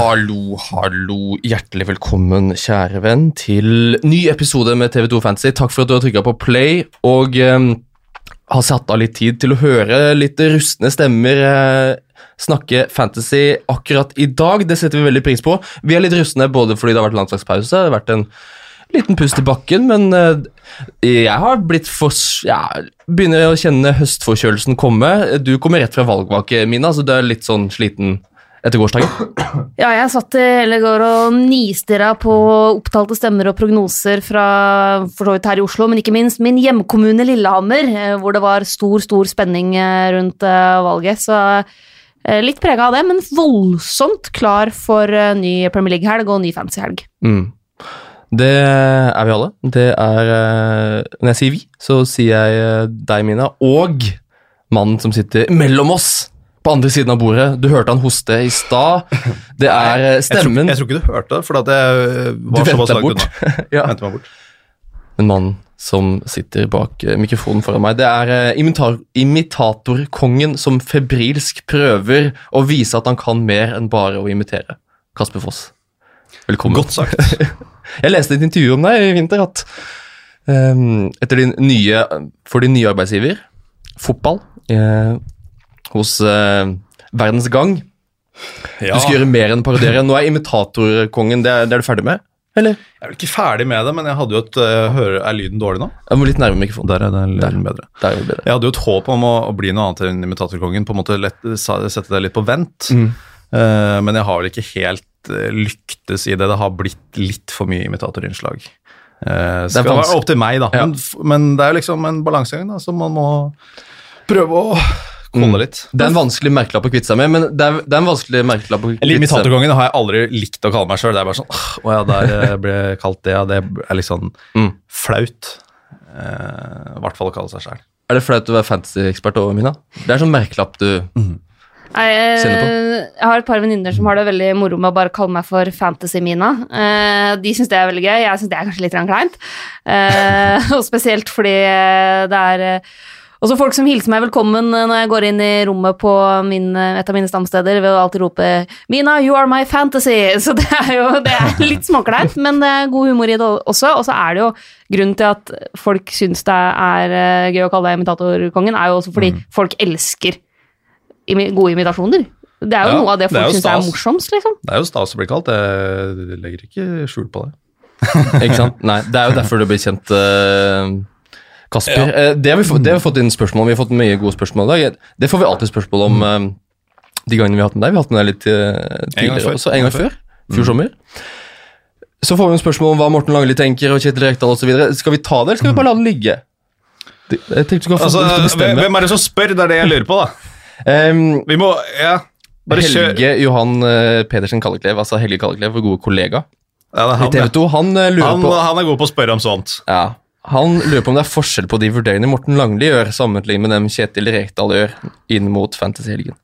Hallo, hallo. Hjertelig velkommen, kjære venn, til ny episode med TV2 Fantasy. Takk for at du har trykka på play og eh, har satt av litt tid til å høre litt rustne stemmer eh, snakke fantasy akkurat i dag. Det setter vi veldig pris på. Vi er litt rustne både fordi det har vært landslagspause, det har vært en liten pust i bakken, men eh, jeg har blitt for ja, Begynner å kjenne høstforkjølelsen komme. Du kommer rett fra valgvake, Mina, så du er litt sånn sliten etter gårsdagen? Ja, jeg satt i hele går og nistirra på opptalte stemmer og prognoser fra for så vidt her i Oslo, men ikke minst min hjemkommune Lillehammer, eh, hvor det var stor, stor spenning eh, rundt eh, valget. Så litt prega av det, men voldsomt klar for ny Premier League-helg og ny fancy-helg. Mm. Det er vi alle. Det er Når jeg sier vi, så sier jeg deg, Mina, og mannen som sitter mellom oss på andre siden av bordet. Du hørte han hoste i stad. Det er stemmen jeg tror, jeg tror, ikke du hørte det, for at jeg var du såpass langt bort. ja. Ventet meg bort. En mann som sitter bak eh, mikrofonen foran meg. Det er eh, imitatorkongen som febrilsk prøver å vise at han kan mer enn bare å imitere. Kasper Foss, velkommen. Godt sagt. jeg leste et intervju om deg i vinter at um, etter din nye, for din nye arbeidsgiver, fotball, eh, hos eh, Verdens Gang Ja. Du skal gjøre mer enn parodiere. Nå er imitatorkongen det er, det er du ferdig med? Eller? Jeg er vel ikke ferdig med det, men jeg hadde jo et uh, hører, Er lyden dårlig nå? Jeg må litt nærmere mikrofonen. Der er den lyden bedre. Der er det bedre. Jeg hadde jo et håp om å, å bli noe annet enn imitatorkongen. På en måte lett, sa- sette det litt på vent. Mm. Eh, men jeg har vel ikke helt eh, lyktes i det. Det har blitt litt for mye imitatorinnslag. Uh, Det er være opp til meg, da. Ja. Men, f- men det er jo liksom en balansegang da, som man må prøve å Mm. holde litt. Det er en vanskelig merkelapp å kvitte seg med, men det er, det er en vanskelig merkelapp å kvitte seg med. Imitatorkongen har jeg aldri likt å kalle meg sjøl. Det er bare sånn «Åh, Å ja, der eh, ble jeg kalt det, ja. Det er litt sånn Mm. flaut. Eh, I hvert fall å kalle seg sjøl. Er det flaut å være fantasy-ekspert over, Mina? Det er sånn merkelapp du mm. Jeg, Kjenner jeg har et par venninner som har det veldig moro med å bare kalle meg for Fantasy-Mina. Eh, de syns det er veldig gøy, jeg syns det er kanskje litt kleint. Eh, og spesielt fordi eh, det er eh, også folk som hilser meg velkommen eh, når jeg går inn i rommet på min, eh, et av mine stamsteder ved å alltid rope 'Mina, you are my fantasy'. Så det er jo det er litt småkleint, men det er god humor i det også. Og så er det jo grunnen til at folk syns det er eh, gøy å kalle deg imitatorkongen, er jo også fordi folk elsker gode imitasjoner. Det er jo Ja, noe av det folk syns er morsomst, liksom. Det er jo stas å bli kalt. Jeg legger ikke skjul på det. Ikke sant? Nei, det er jo derfor du blir kjent, eh, Kasper. Ja. Eh, det, har vi fått, det har vi fått inn spørsmål om. Vi har fått mye gode spørsmål i dag. Det får vi alltid spørsmål om mm. de gangene vi har hatt med deg. Vi har hatt med deg litt eh, tidligere også. En gang før. Fjor sommer. Så får vi en spørsmål om hva Morten Langli tenker, og Kjetil Rekdal osv. Skal vi ta det, eller skal vi bare la det ligge? Jeg tenkte du skulle få Altså, bestemme. hvem er det som spør? Det er det jeg lurer på, da. um, Vi må Ja, bare kjør. Helge Johan eh, Pedersen Kalleklev, altså Helge Kalleklev, vår gode kollega Ja, det er i TV 2, han eh, lurer han, på han er god på å spørre om sånt. Ja, Han lurer på om det er forskjell på de vurderingene Morten Langli gjør, sammenlignet med dem Kjetil Rekdal gjør inn mot Fantasy-helgen.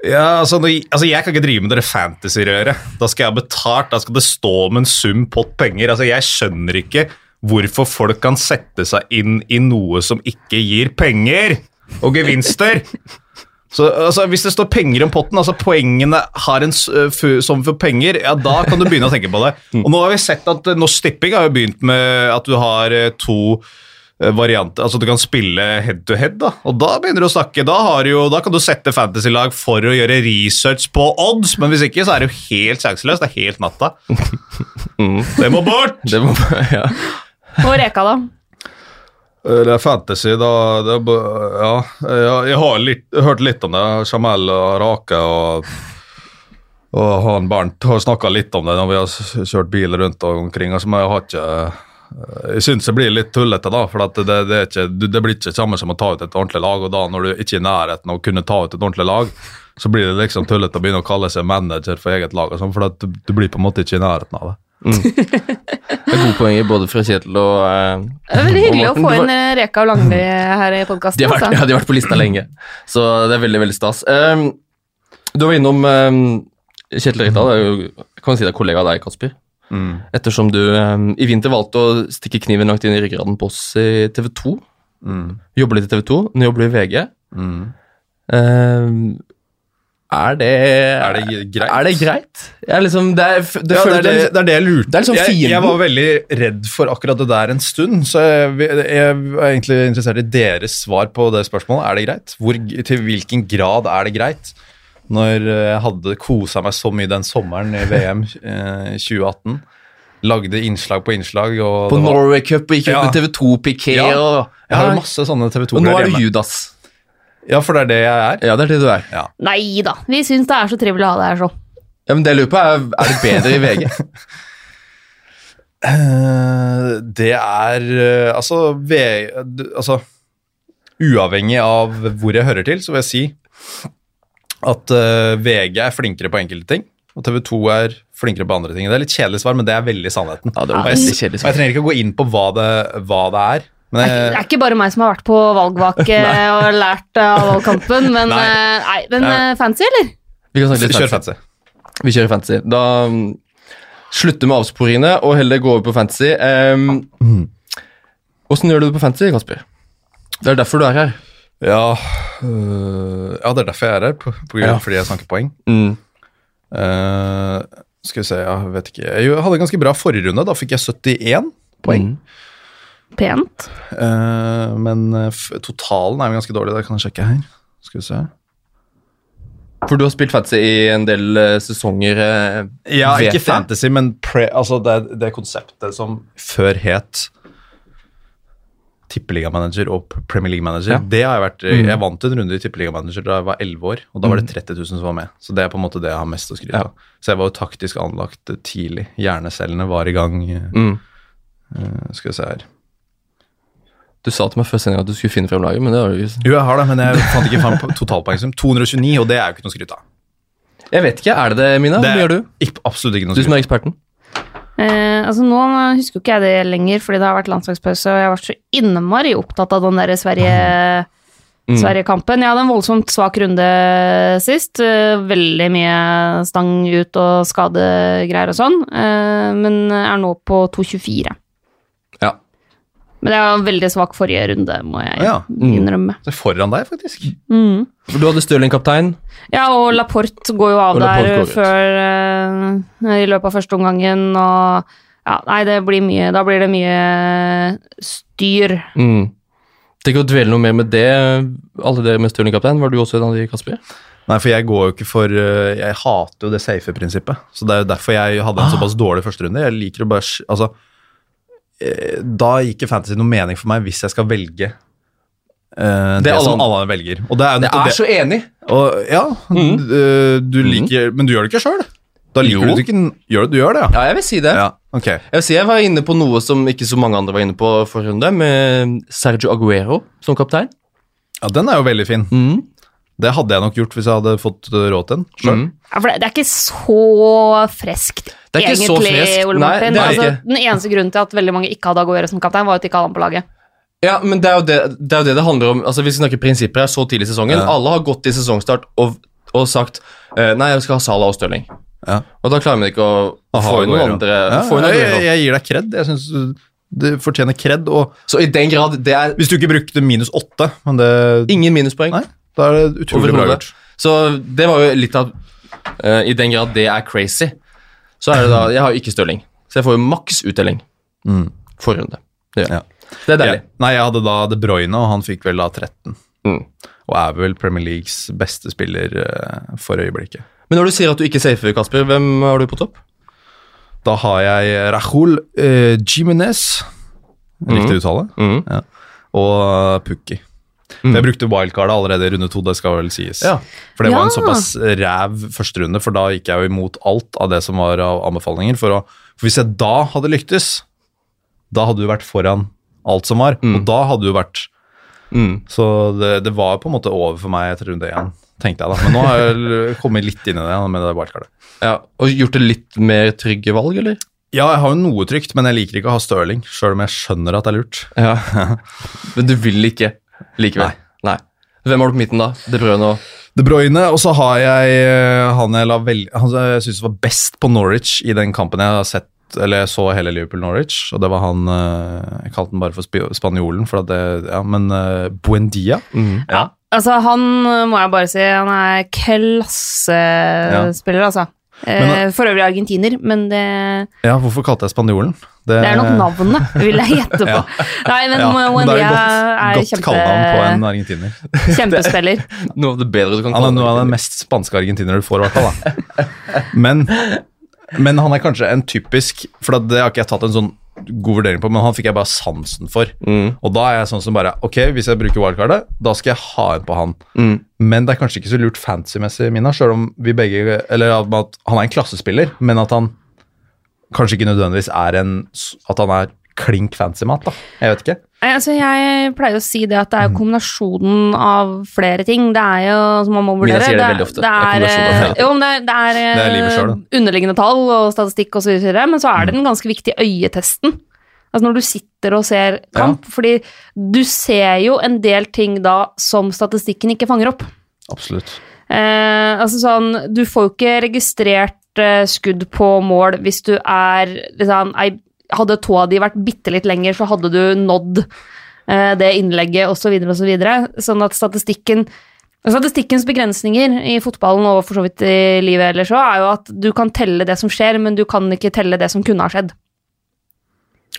Ja, altså, altså Jeg kan ikke drive med dere fantasy-røret. Da skal jeg ha betalt, da skal det stå om en sum pott penger. Altså Jeg skjønner ikke hvorfor folk kan sette seg inn i noe som ikke gir penger og gevinster. Så altså, Hvis det står penger om potten, altså poengene har en øh, som for penger, ja da kan du begynne å tenke på det. Og Nå har vi sett at øh, Norsk Tipping har jo begynt med at du har øh, to varianter, altså du kan spille head to head, da. Og da begynner du å snakke. Da, har du jo, da kan du sette fantasy-lag for å gjøre research på odds, men hvis ikke så er det jo helt sjanseløst. Det er helt natta. Det må bort! Det må, ja. Og Reka, da? Eh, Det er fantasy, da det Ja, jeg, har litt, hørt litt om det. Jamel og Rake og, og han Bernt har snakka litt om det når vi har kjørt bil rundt omkring. Altså, men jeg har ikke Jeg syns det blir litt tullete, da. For det, det, ikke, det blir ikke samme som å ta ut et ordentlig lag. Og da når du ikke er i nærheten av å kunne ta ut et ordentlig lag, så blir det liksom tullete å begynne å kalle seg manager for eget lag. og sånn, For du, du blir på en måte ikke i nærheten av det. Det er gode poenger både fra Kjetil og uh, Det er veldig hyggelig å få inn eh, Reka og Langli her i podkasten. de, har vært, ja, de har vært på lista lenge, så det er veldig veldig stas. Um, du var innom um, Kjetil Rekdal, er jo, kan si det er kollega av deg, Kasper. Ettersom du um, i vinter valgte å stikke kniven langt inn i ryggraden på oss i TV 2. Jobber litt i TV 2, nå jobber du i VG. Um, Er det Er det greit? Er det greit? Jeg er liksom, det er, det ja, det, er det, det er det jeg lurte Det er liksom jeg, jeg var veldig redd for akkurat det der en stund, så jeg, jeg er egentlig interessert i deres svar på det spørsmålet. Er det greit? Hvor, til hvilken grad er det greit? Når jeg hadde kosa meg så mye den sommeren i VM eh, 2018, lagde innslag på innslag på var- Norway Cup og gikk ut Ja. med TV2 Piqué Ja. og Jeg har masse sånne TV2-greier hjemme. Og nå 2-er det du. Judas. Ja, for det er det jeg er. Ja, det er det du er. Ja. Nei da, vi syns det er så trivelig å ha deg her sånn. Ja, men det jeg lurer på, er er det bedre i VG? Eh, det er eh, altså, V- altså Uavhengig av hvor jeg hører til, så vil jeg si at uh, VG er flinkere på enkelte ting, og TV 2 er flinkere på andre ting. Det er litt kjedelig svar, men det er veldig sannheten. Ja, det er og, jeg, veldig og jeg trenger ikke å gå inn på hva det, hva det er. Men Det er, ikke- det er ikke bare meg som har vært på valgvake og lært av valgkampen, men Nei. eh, nei, men Ja. eh, fancy, eller? Vi kan snakke litt kjør fancy. fancy. Vi kjører fancy. Da um, slutter med avsporingene og heller går over på fantasy. Um, mm. gjør du det på fancy, Kasper? Det er derfor du er her. Ja, øh, ja, det er derfor jeg er her, på, på grunn, Ja. fordi jeg snakker poeng. Mm. Uh, skal vi se, jeg vet ikke Jeg hadde ganske bra forrige runde, da fikk jeg 71 poeng. Mm. Pent. Eh, men eh, f totalen er jo ganske dårlig, det kan jeg sjekke her. Skal vi se. For du har spilt fantasy i en del eh, sesonger. eh, Ja, vet ikke jeg. fantasy, men pre, altså det, det konseptet som før het tippeligamanager og Premier League-manager. Ja. Det har Jeg vært, Mm. jeg vant en runde i tippeligamanager da jeg var 11 år, og da var det 30 000 som var med. Så det er på en måte det jeg har mest å skryte Ja. Så jeg var jo taktisk anlagt tidlig. Hjernecellene var i gang. Mm. Uh, skal vi se her. Du sa til meg før sendinga at du skulle finne frem laget, men det har du ikke. Jo, jeg har det, men jeg fant ikke fram på totalpoengsum. 229, og det er jo ikke noe skryt av. Jeg vet ikke, er det det, Mina? Det Hva er gjør du? ikke- absolutt ikke noe Du som er eksperten. Eh, altså Nå husker jo ikke jeg det lenger, fordi det har vært landslagspause, og jeg har vært så innmari opptatt av den der Sverige, Mm. Sverige-kampen. Jeg hadde en voldsomt svak runde sist. eh, Veldig mye stang ut og skadegreier og sånn, eh, men er nå på 2,24. Men det var veldig svak forrige runde, må jeg Ja. Mm. innrømme. Det er foran deg, faktisk. Mm. For Du hadde Stirling-kaptein. Ja, og Laporte går jo av der før uh, i løpet av første omgangen, og ja, nei, det blir mye Da blir det mye styr. Mm. Tenk å dvele noe mer med det, alle dere med Stirling-kaptein. Var du også en av de, Kasper? Nei, for jeg går jo ikke for øh, Jeg hater jo det safe prinsippet. Så det er jo derfor jeg hadde en såpass dårlig førsterunde. Jeg liker å bare Altså eh, Da gir ikke fantasy noe mening for meg hvis jeg skal velge Uh, det, alle som alle velger. Og det er jo Jeg er det. så enig! Og, ja, mm. du liker Men du gjør det ikke sjøl? Da liker Jo. du det ikke gjør, Du gjør det, ja? Ja, jeg vil si det. Ja, okay. Jeg vil si jeg var inne på noe som ikke så mange andre var inne på forrige runde, med Sergio Aguero som kaptein. Ja, Den er jo veldig fin. Mm. Det hadde jeg nok gjort hvis jeg hadde fått råd til den sjøl. Mm. Ja, for det, det er ikke så freskt, Det er ikke så egentlig, freskt. Ole Nei, Martin. det er altså, ikke. Den eneste grunnen til at veldig mange ikke hadde Aguero som kaptein, var at de ikke hadde han på laget. Ja, men det er, jo det, det er jo det det handler om. Altså, Vi snakker prinsipper her så tidlig i sesongen. Ja. Alle har gått i sesongstart og, og sagt eh, nei, jeg skal ha Salah og Stirling. Ja. Og da klarer vi ikke å Aha, få inn noen andre. Ja, inn jeg, jeg, jeg gir deg kred. Jeg syns det fortjener kred. Og Så i den grad det er hvis du ikke brukte minus åtte, men det ingen minuspoeng. Nei, da er det utrolig bra gjort. Så det var jo litt av uh, I den grad det er crazy, så er det da Jeg har jo ikke Stirling, så jeg får jo maks utdeling Mm. forrige runde. Det. Ja. det er deilig. Ja. Nei, jeg hadde da De Bruyne, og han fikk vel da 13. Mm. Og er vel Premier Leagues beste spiller eh, for øyeblikket. Men når du sier at du ikke safer, Kasper, hvem har du på topp? Da har jeg Rahul uh, Jimenez, riktig uttale, Mm. og uh, Pukki. Mm. Jeg brukte wildcardet allerede i runde to, det skal vel sies. Ja. For det var en såpass ræv første runde, for da gikk jeg jo imot alt av det som var av anbefalinger. For, å, for hvis jeg da hadde lyktes, da hadde du vært foran alt som var, Mm. og da hadde du vært Mm. Så det, det var på en måte over for meg etter runde én, tenkte jeg da. Men nå har jeg kommet litt inn i det med det wildcardet. Ja, Og gjort det litt mer trygge valg, eller? Ja, jeg har jo noe trygt, men jeg liker ikke å ha Stirling, sjøl om jeg skjønner at det er lurt. Ja. Men du vil ikke likevel? Nei. Hvem har du på midten, da? De Bruyne og De Bruyne, og så har jeg eh, han jeg, la vel, han jeg syns var best på Norwich i den kampen jeg har sett eller jeg så hele Liverpool-Norwich, og det var han eh, Jeg kalte den bare for spanjolen, for at det Ja, men eh, Buendia. Mm. Ja. Altså, han må jeg bare si, han er klassespiller, altså. Men for øvrig argentiner, men det, Ja, hvorfor kalte jeg spanjolen? Det er nok navnet, vil jeg gjette på. Nei, men Ja, det Buendia er er, godt, godt på en kjempe, argentiner. kjempespiller. Noe av det bedre du kan Han er noe av den mest spanske argentinere du får, i hvert fall. da. Men, men han er kanskje en typisk For det har ikke jeg tatt en sånn god vurdering på, men han fikk jeg bare sansen for. Mm, Og da er jeg sånn som bare Ok, hvis jeg bruker wildcardet, da skal jeg ha en på han. mm. Men det er kanskje ikke så lurt fancy-messig, Mina, sjøl om vi begge Eller at han er en klassespiller, men at han kanskje ikke nødvendigvis er en At han er klink fancy-mat, da. Jeg vet ikke. Altså, jeg pleier å si det at det Mm. er kombinasjonen av flere ting. Det er jo, som man må vurdere det. Det Det er er, ting. jo, det er, det er, er selv, eh, underliggende tall og statistikk osv., men så er Mm. det den ganske viktige øyetesten. Altså når du sitter og ser kamp, fordi du ser jo en del ting da som statistikken ikke fanger opp. Absolutt. Eh, altså sånn, du får jo ikke registrert eh, skudd på mål hvis du er liksom, Hadde tåa di vært bitte litt lenger, så hadde du nådd eh, det innlegget, osv., osv. Så videre. sånn at statistikken Statistikkens begrensninger i fotballen og for så vidt i livet ellers òg, er jo at du kan telle det som skjer, men du kan ikke telle det som kunne ha skjedd.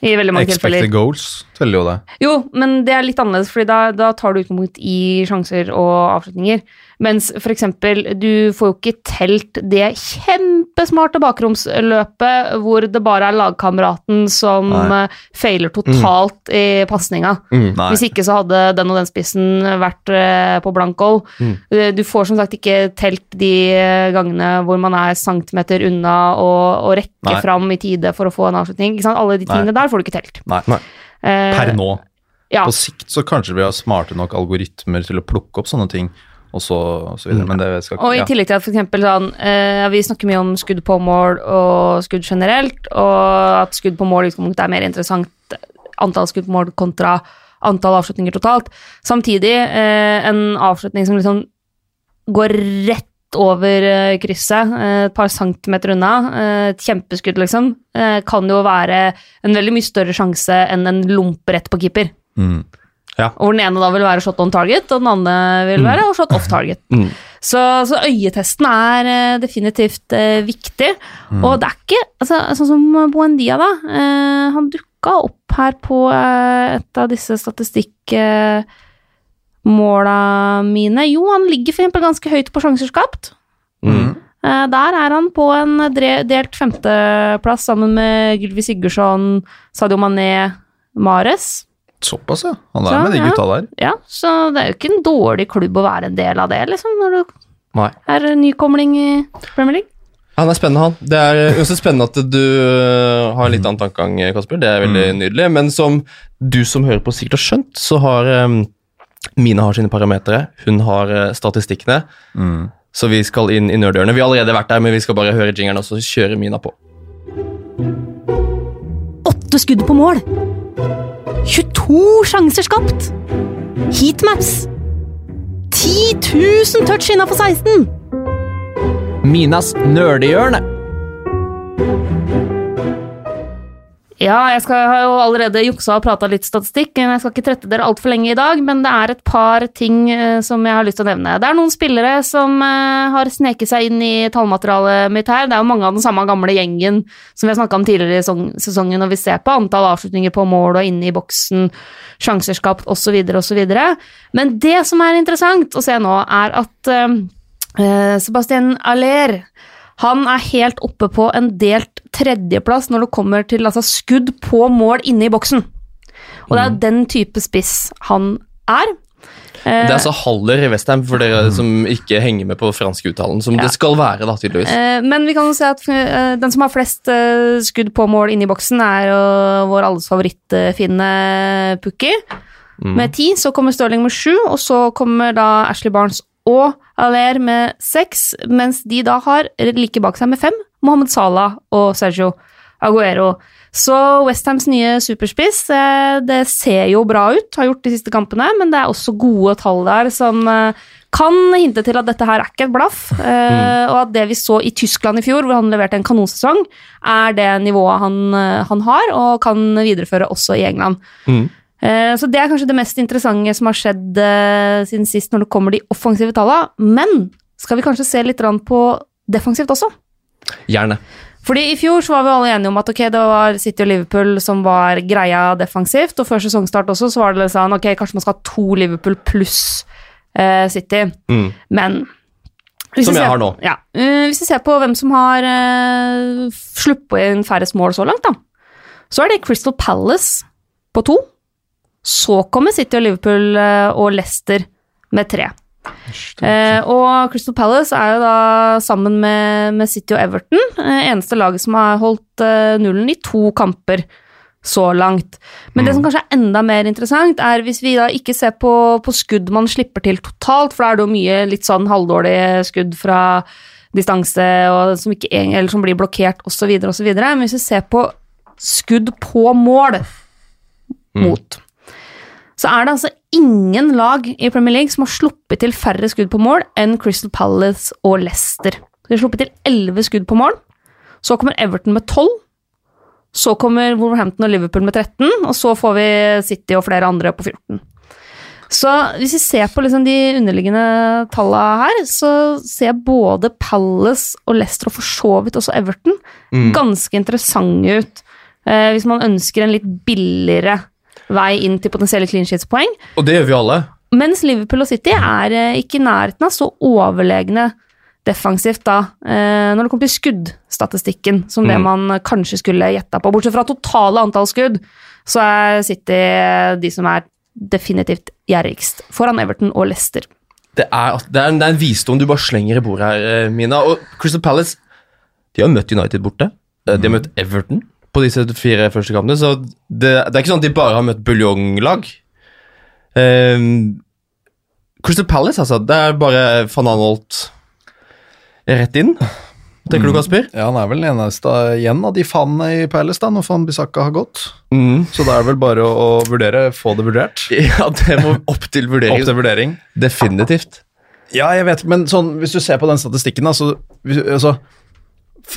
I veldig mange tilfeller. Expected goals teller jo det. Jo, men det er litt annerledes, for da, da tar du utgangspunkt i sjanser og avslutninger. Mens for eksempel, du får jo ikke telt det kjempesmarte bakromsløpet hvor det bare er lagkameraten som Nei. eh, feiler totalt i pasninga. Mm. Hvis ikke så hadde den og den spissen vært eh, på blank goal. Mm. Eh, Du får som sagt ikke telt de gangene hvor man er centimeter unna og, og rekker Nei. fram i tide for å få en avslutning. Ikke sant? Alle de Nei. der får du ikke telt. Nei. Eh, Per nå. ja. På sikt så kanskje vi har smarte nok algoritmer til å plukke opp sånne ting, og så, og så videre. Men det skal Og i tillegg til at for eksempel sånn, eh, vi snakker mye om skudd på mål og skudd generelt, og at skudd på mål i utgangspunktet er mer interessant antall skudd på mål kontra antall avslutninger totalt. Samtidig, eh, en avslutning som liksom går rett over eh, krysset, eh, et par centimeter unna, eh, et kjempeskudd liksom, kan jo være en veldig mye større sjanse enn en lomp rett på keeper. Mm. Hvor den ene da vil være shot on target, og den andre vil være shot off target. Mm. Så, så øyetesten er eh, definitivt eh, viktig. Og det er ikke altså, Sånn som Buendia, da. eh, han dukka opp her på eh, et av disse statistikkmåla mine. Jo, han ligger for eksempel ganske høyt på sjanser skapt. Mm. Eh, der er han på en delt femteplass sammen med Gylvi Sigurdsson, Sadio Mané, Mares. Såpass, ja. Han er Så, med de gutta der. Ja, så det er jo ikke en dårlig klubb å være en del av det, liksom, når du Nei. er nykomling i Premier League. Han er spennende, han. Det er uansett spennende at du øh, har en litt annen tankegang, Kasper. Det er veldig nydelig. Men som du som hører på sikkert har skjønt, så har um, Mina har sine parametere. Hun har øh, statistikkene. Mm. Så vi skal inn i nerdhjørnet. Vi har allerede vært der, men vi skal bare høre jingeren og så kjøre Mina på. Åtte skudd på mål! 22 sjanser skapt! Heatmaps! 10 000 touch innafor 16! Minas nerdehjørne. Ja, jeg skal, har jo allerede juksa og prata litt statistikk. men Jeg skal ikke trette dere altfor lenge i dag, men det er et par ting eh, som jeg har lyst til å nevne. Det er noen spillere som eh, har sneket seg inn i tallmaterialet mitt her. Det er jo mange av den samme gamle gjengen som vi har snakka om tidligere i sesongen, og vi ser på antall avslutninger på mål og inne i boksen, sjanser skapt osv., osv. Men det som er interessant å se nå, er at eh, Sebastian Aller han er helt oppe på en delt tredjeplass når det kommer til altså, skudd på mål inne i boksen. Og det er jo den type spiss han er. Eh, Det er altså Haller i Westham, for dere som ikke henger med på franskuttalen. som Ja. det skal være, da, tydeligvis. eh, men vi kan jo se at eh, den som har flest skudd på mål inne i boksen, er vår alles favorittfinne Pukki. Mm. Med ti, så kommer Stirling med sju, og så kommer da Ashley Barnes og Aller med seks, mens de da har like bak seg med fem, Mohammed Salah og Sergio Aguero. Så Westhams nye superspiss, eh, det ser jo bra ut, har gjort de siste kampene, men det er også gode tall der som eh, kan hinte til at dette her er ikke et blaff, mm. og at det vi så i Tyskland i fjor, hvor han leverte en kanonsesong, er det nivået han, eh, han har, og kan videreføre også i England. Mm. Eh, Så det er kanskje det mest interessante som har skjedd eh, siden sist når det kommer de offensive tallene. Men skal vi kanskje se litt på defensivt også? Gjerne. Fordi i fjor så var vi alle enige om at ok, det var City og Liverpool som var greia defensivt, og før sesongstart også så var det sånn ok, kanskje man skal ha to Liverpool pluss uh, City. Mm. Men Som jeg ser- har nå. Ja. uh, hvis vi ser på hvem som har uh, sluppet inn færrest mål så langt, da, så er det Crystal Palace på to. Så kommer City og Liverpool eh, og Leicester med tre. Eh, og Crystal Palace er jo da sammen med, med City og Everton eh, eneste laget som har holdt eh, nullen i to kamper så langt. Men det som kanskje er enda mer interessant, er hvis vi da ikke ser på, på skudd man slipper til totalt, for da er det jo mye litt sånn halvdårlige skudd fra distanse og som, ikke, eller som blir blokkert osv., osv. Men hvis vi ser på skudd på mål mot så er det altså ingen lag i Premier League som har sluppet til færre skudd på mål enn Crystal Palace og Leicester. De har sluppet til 11 skudd på mål. Så kommer Everton med 12. Så kommer Wolverhampton og Liverpool med 13, og så får vi City og flere andre på 14. Så hvis vi ser på liksom de underliggende tallene her, så ser både Palace og Leicester, og for så vidt også Everton, ganske interessante ut. Eh, hvis man ønsker en litt billigere vei inn til potensielle clean sheets-poeng. Og det gjør vi alle. Mens Liverpool og City er eh, ikke i nærheten av så overlegne defensivt da, eh, når det kommer til skuddstatistikken, som det Mm. man kanskje skulle gjetta på. Bortsett fra totale antall skudd, så er City de som er definitivt gjerrigst, foran Everton og Leicester. Det er, det, er en, det er en visdom du bare slenger i bordet her, eh, Mina. Og Crystal Palace de har møtt United borte. Eh, De har møtt Everton på disse fire første kampene. Så det, det er ikke sånn at de bare har møtt buljonglag. Um, Crystal Palace, altså. Det er bare van Anholt rett inn. Tenker du, Kasper? Ja, Han er vel den eneste igjen av de fanene i Palace, da, når Van Bissaka har gått. Mm. Så det er vel bare å, å vurdere, få det vurdert. Ja, det må opp til vurdering. Opp til vurdering. Definitivt. Ja, jeg vet men sånn, hvis du ser på den statistikken, da, så altså,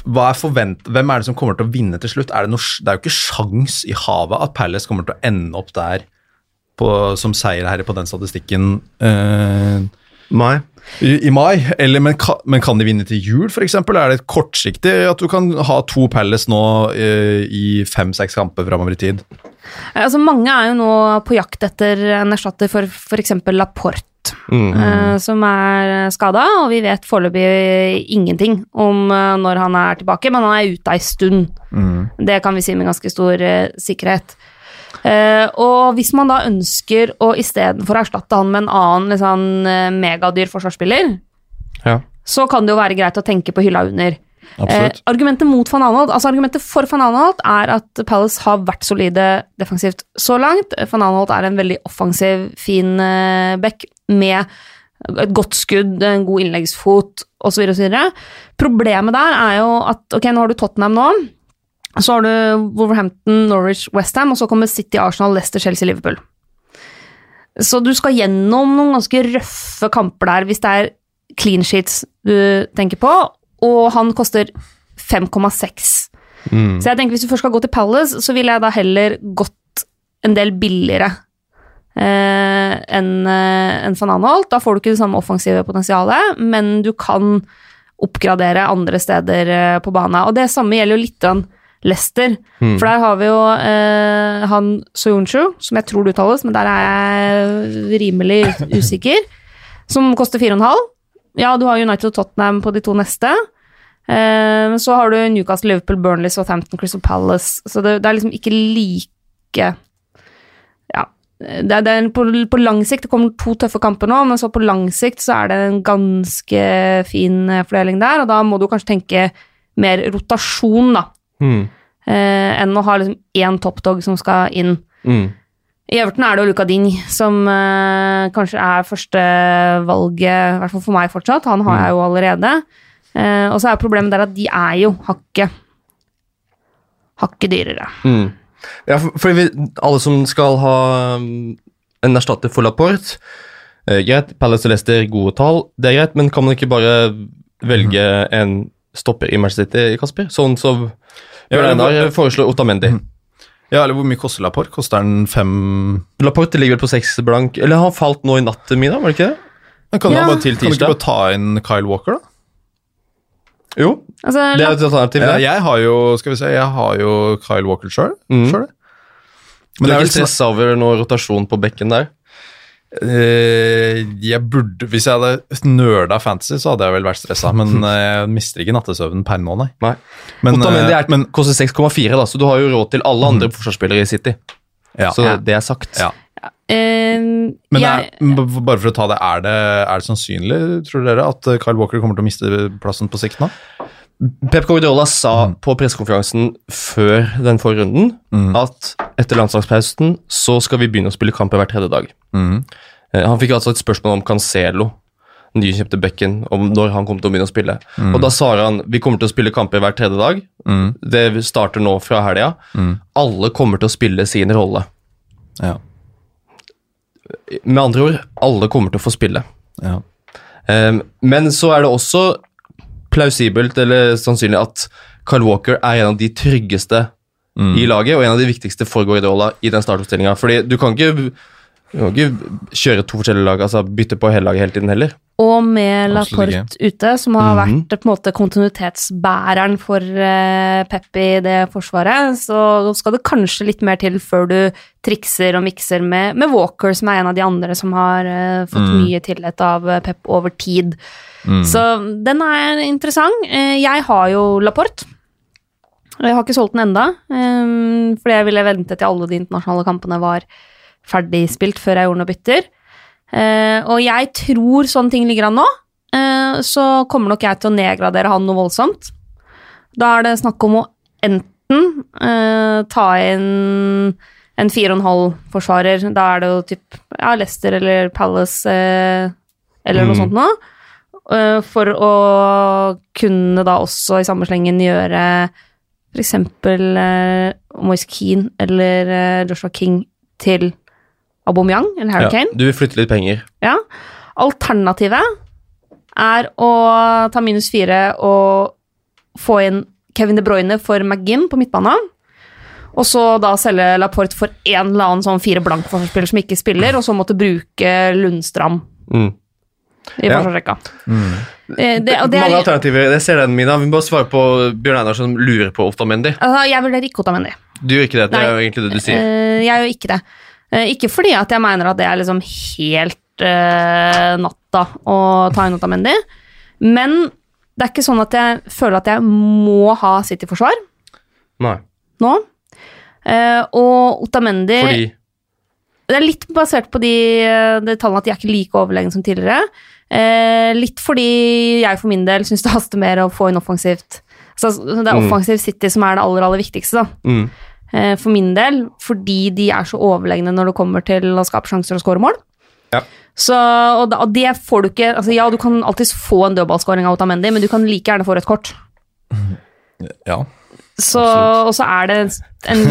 er forvent Hvem er det som kommer til å vinne til slutt? Er det, noe, det er jo ikke sjans i havet at Palace kommer til å ende opp der på, som seierherre på den statistikken eh, Mai. i, i mai. Eller, men, kan, men kan de vinne til jul, f.eks.? Er det kortsiktig at du kan ha to Palace nå eh, i fem-seks kamper framover i tid? Altså, mange er jo nå på jakt etter en erstatter for f.eks. Laporte. Mm. uh, som er skada, og vi vet foreløpig ingenting om uh, når han er tilbake, men han er ute ei stund. Det kan vi si med ganske stor uh, sikkerhet. Eh, og hvis man da ønsker å istedenfor erstatte han med en annen liksom, eh, megadyr forsvarsspiller, Ja. så kan det jo være greit å tenke på hylla under. Eh, argumentet mot van Anholt, altså argumentet for van Anholt er at Palace har vært solide defensivt så langt. Van Anholt er en veldig offensiv, fin eh, back med et godt skudd, en god innleggsfot osv. Problemet der er jo at ok, nå har du Tottenham nå. Så har du Wolverhampton, Norwich, Westham, og så kommer City, Arsenal, Leicester, Chelsea, Liverpool. Så du skal gjennom noen ganske røffe kamper der hvis det er clean sheets du tenker på, og han koster 5,6. Mm. Så jeg tenker hvis du først skal gå til Palace, så ville jeg da heller gått en del billigere eh, enn en van Anholt. Da får du ikke det samme offensive potensialet, men du kan oppgradere andre steder eh, på banen. Og det samme gjelder jo litt av Leicester, Mm. for der har vi jo eh, han Soyuncu, som jeg tror det uttales, men der er jeg rimelig usikker, som koster 4,5. Ja, du har United og Tottenham på de to neste. Eh, så har du Newcastle, Liverpool, Burnley, Southampton, Crystal Palace. Så det, det er liksom ikke like Ja. Det det er på, på lang sikt Det kommer to tøffe kamper nå, men så på lang sikt så er det en ganske fin eh, fordeling der, og da må du kanskje tenke mer rotasjon, da. Mm. Eh, enn å ha liksom én toppdog som skal inn. Mm. I Everton er det jo Luca Ding som kanskje er førstevalget, i hvert fall for meg fortsatt. Han har jeg jo allerede. Eh, og så er problemet der at de er jo hakket hakket dyrere. Mm. Ja, for, for vi, alle som skal ha um, en erstatter for Laporte eh, Greit, Palace og Leicester, gode tall, det er greit, men kan man ikke bare velge en stopper i Manchester City, Kasper? Sånn som Ja, Einar foreslår Otamendi. Ja, eller hvor mye koster Laporte? Koster den fem Laporte ligger vel på seks blank Eller han falt nå i natt, Mina, var det ikke det? Men Kan du Ja. bare til tirsdag? Kan du ikke? bare ta inn Kyle Walker, da? Jo, Altså, det er et alternativ. Ja, jeg har jo skal vi se, jeg har jo Kyle Walker sjøl. Mm. Men du er er vel stressa over noe rotasjon på bekken der? Eh, jeg burde, Hvis jeg hadde nerda fantasy, så hadde jeg vel vært stressa. Men eh, jeg mister ikke nattesøvnen per nå, nei. Nei. Men, Otamendi eh, er, men koster 6,4, da, så du har jo råd til alle andre forsvarsspillere i City. ja. Så Ja. det er sagt. Ja. Eh, Men jeg, er, bare for å ta det, er det, er det sannsynlig, tror dere, at eh, Kyle Walker kommer til å miste plassen på sikt nå? Pep Guardiola sa på pressekonferansen før den forrige runden Mm. at etter landslagspausen så skal vi begynne å spille kamper hver tredje dag. Mm. Eh, Han fikk altså et spørsmål om Cancelo, nykjøpte bekken, om når han kom til å begynne å spille. Mm. Og da sa han vi kommer til å spille kamper hver tredje dag. Mhm. Det starter nå fra helga. Mm. Alle kommer til å spille sin rolle. Ja. Med andre ord, alle kommer til å få spille. ja. Um, men så er det også plausibelt eller sannsynlig at Carl Walker er en av de tryggeste Mm. i laget, og en av de viktigste for Guardiola i den startoppstillinga. Fordi du kan ikke, du kan ikke kjøre to forskjellige lag, altså bytte på hele laget hele tiden heller. Og med Laporte ute, som har Mhm. vært på en måte kontinuitetsbæreren for uh, Pep i det forsvaret, så skal det kanskje litt mer til før du trikser og mikser med, med Walker, som er en av de andre som har eh, fått Mm. mye tillit av eh, Pep over tid. Mm. Så den er interessant. Eh, Jeg har jo Laporte. Jeg har ikke solgt den enda, eh, fordi jeg ville vente til alle de internasjonale kampene var ferdigspilt før jeg gjorde noe bytter. Eh, Og jeg tror sånne ting ligger an nå, eh, så kommer nok jeg til å nedgradere han noe voldsomt. Da er det snakk om å enten eh, ta inn en 4,5-forsvarer, da er det jo typ ja, Leicester eller Palace eh, eller noe Mm. sånt noe. Uh, for å kunne da også i samme slengen gjøre f.eks. Uh, Moise Keane eller uh, Joshua King til Aubameyang eller Harry Ja, du vil flytte litt penger. Ja. Alternativet er å ta minus fire og få inn Kevin De Bruyne for McGinn på midtbanen. Og så da selge Laporte for en eller annen sånn fire blank forsvarsspiller som ikke spiller, og så måtte bruke Lundstram Mm. i Ja. Mm. Eh, Det, og det Mange er, alternativer. Jeg ser den, Mina. Vi må bare svare på Bjørn Einar som lurer på Oftamendi. altså, jeg vurderer ikke Otamendi. Du gjør ikke det. Det er jo egentlig det du sier. Eh, jeg gjør ikke det. Eh, ikke fordi at jeg mener at det er liksom helt uh, natta å ta inn Otamendi, men det er ikke sånn at jeg føler at jeg må ha City-forsvar Nei. nå. Uh, og Otamendi Fordi Det er litt basert på de, de tallene at de er ikke like overlegne som tidligere. Uh, litt fordi jeg for min del syns det haster mer å få inn offensivt. Så det er offensivt offensiv City som er det aller, aller viktigste, da. mm. Eh, for min del, fordi de er så overlegne når det kommer til å skape sjanser og skåre mål. Ja. Så, og, da, og det får du ikke altså Ja, du kan alltids få en dødballskåring av Otamendi, men du kan like gjerne få rødt kort. Ja. Så, og så er det en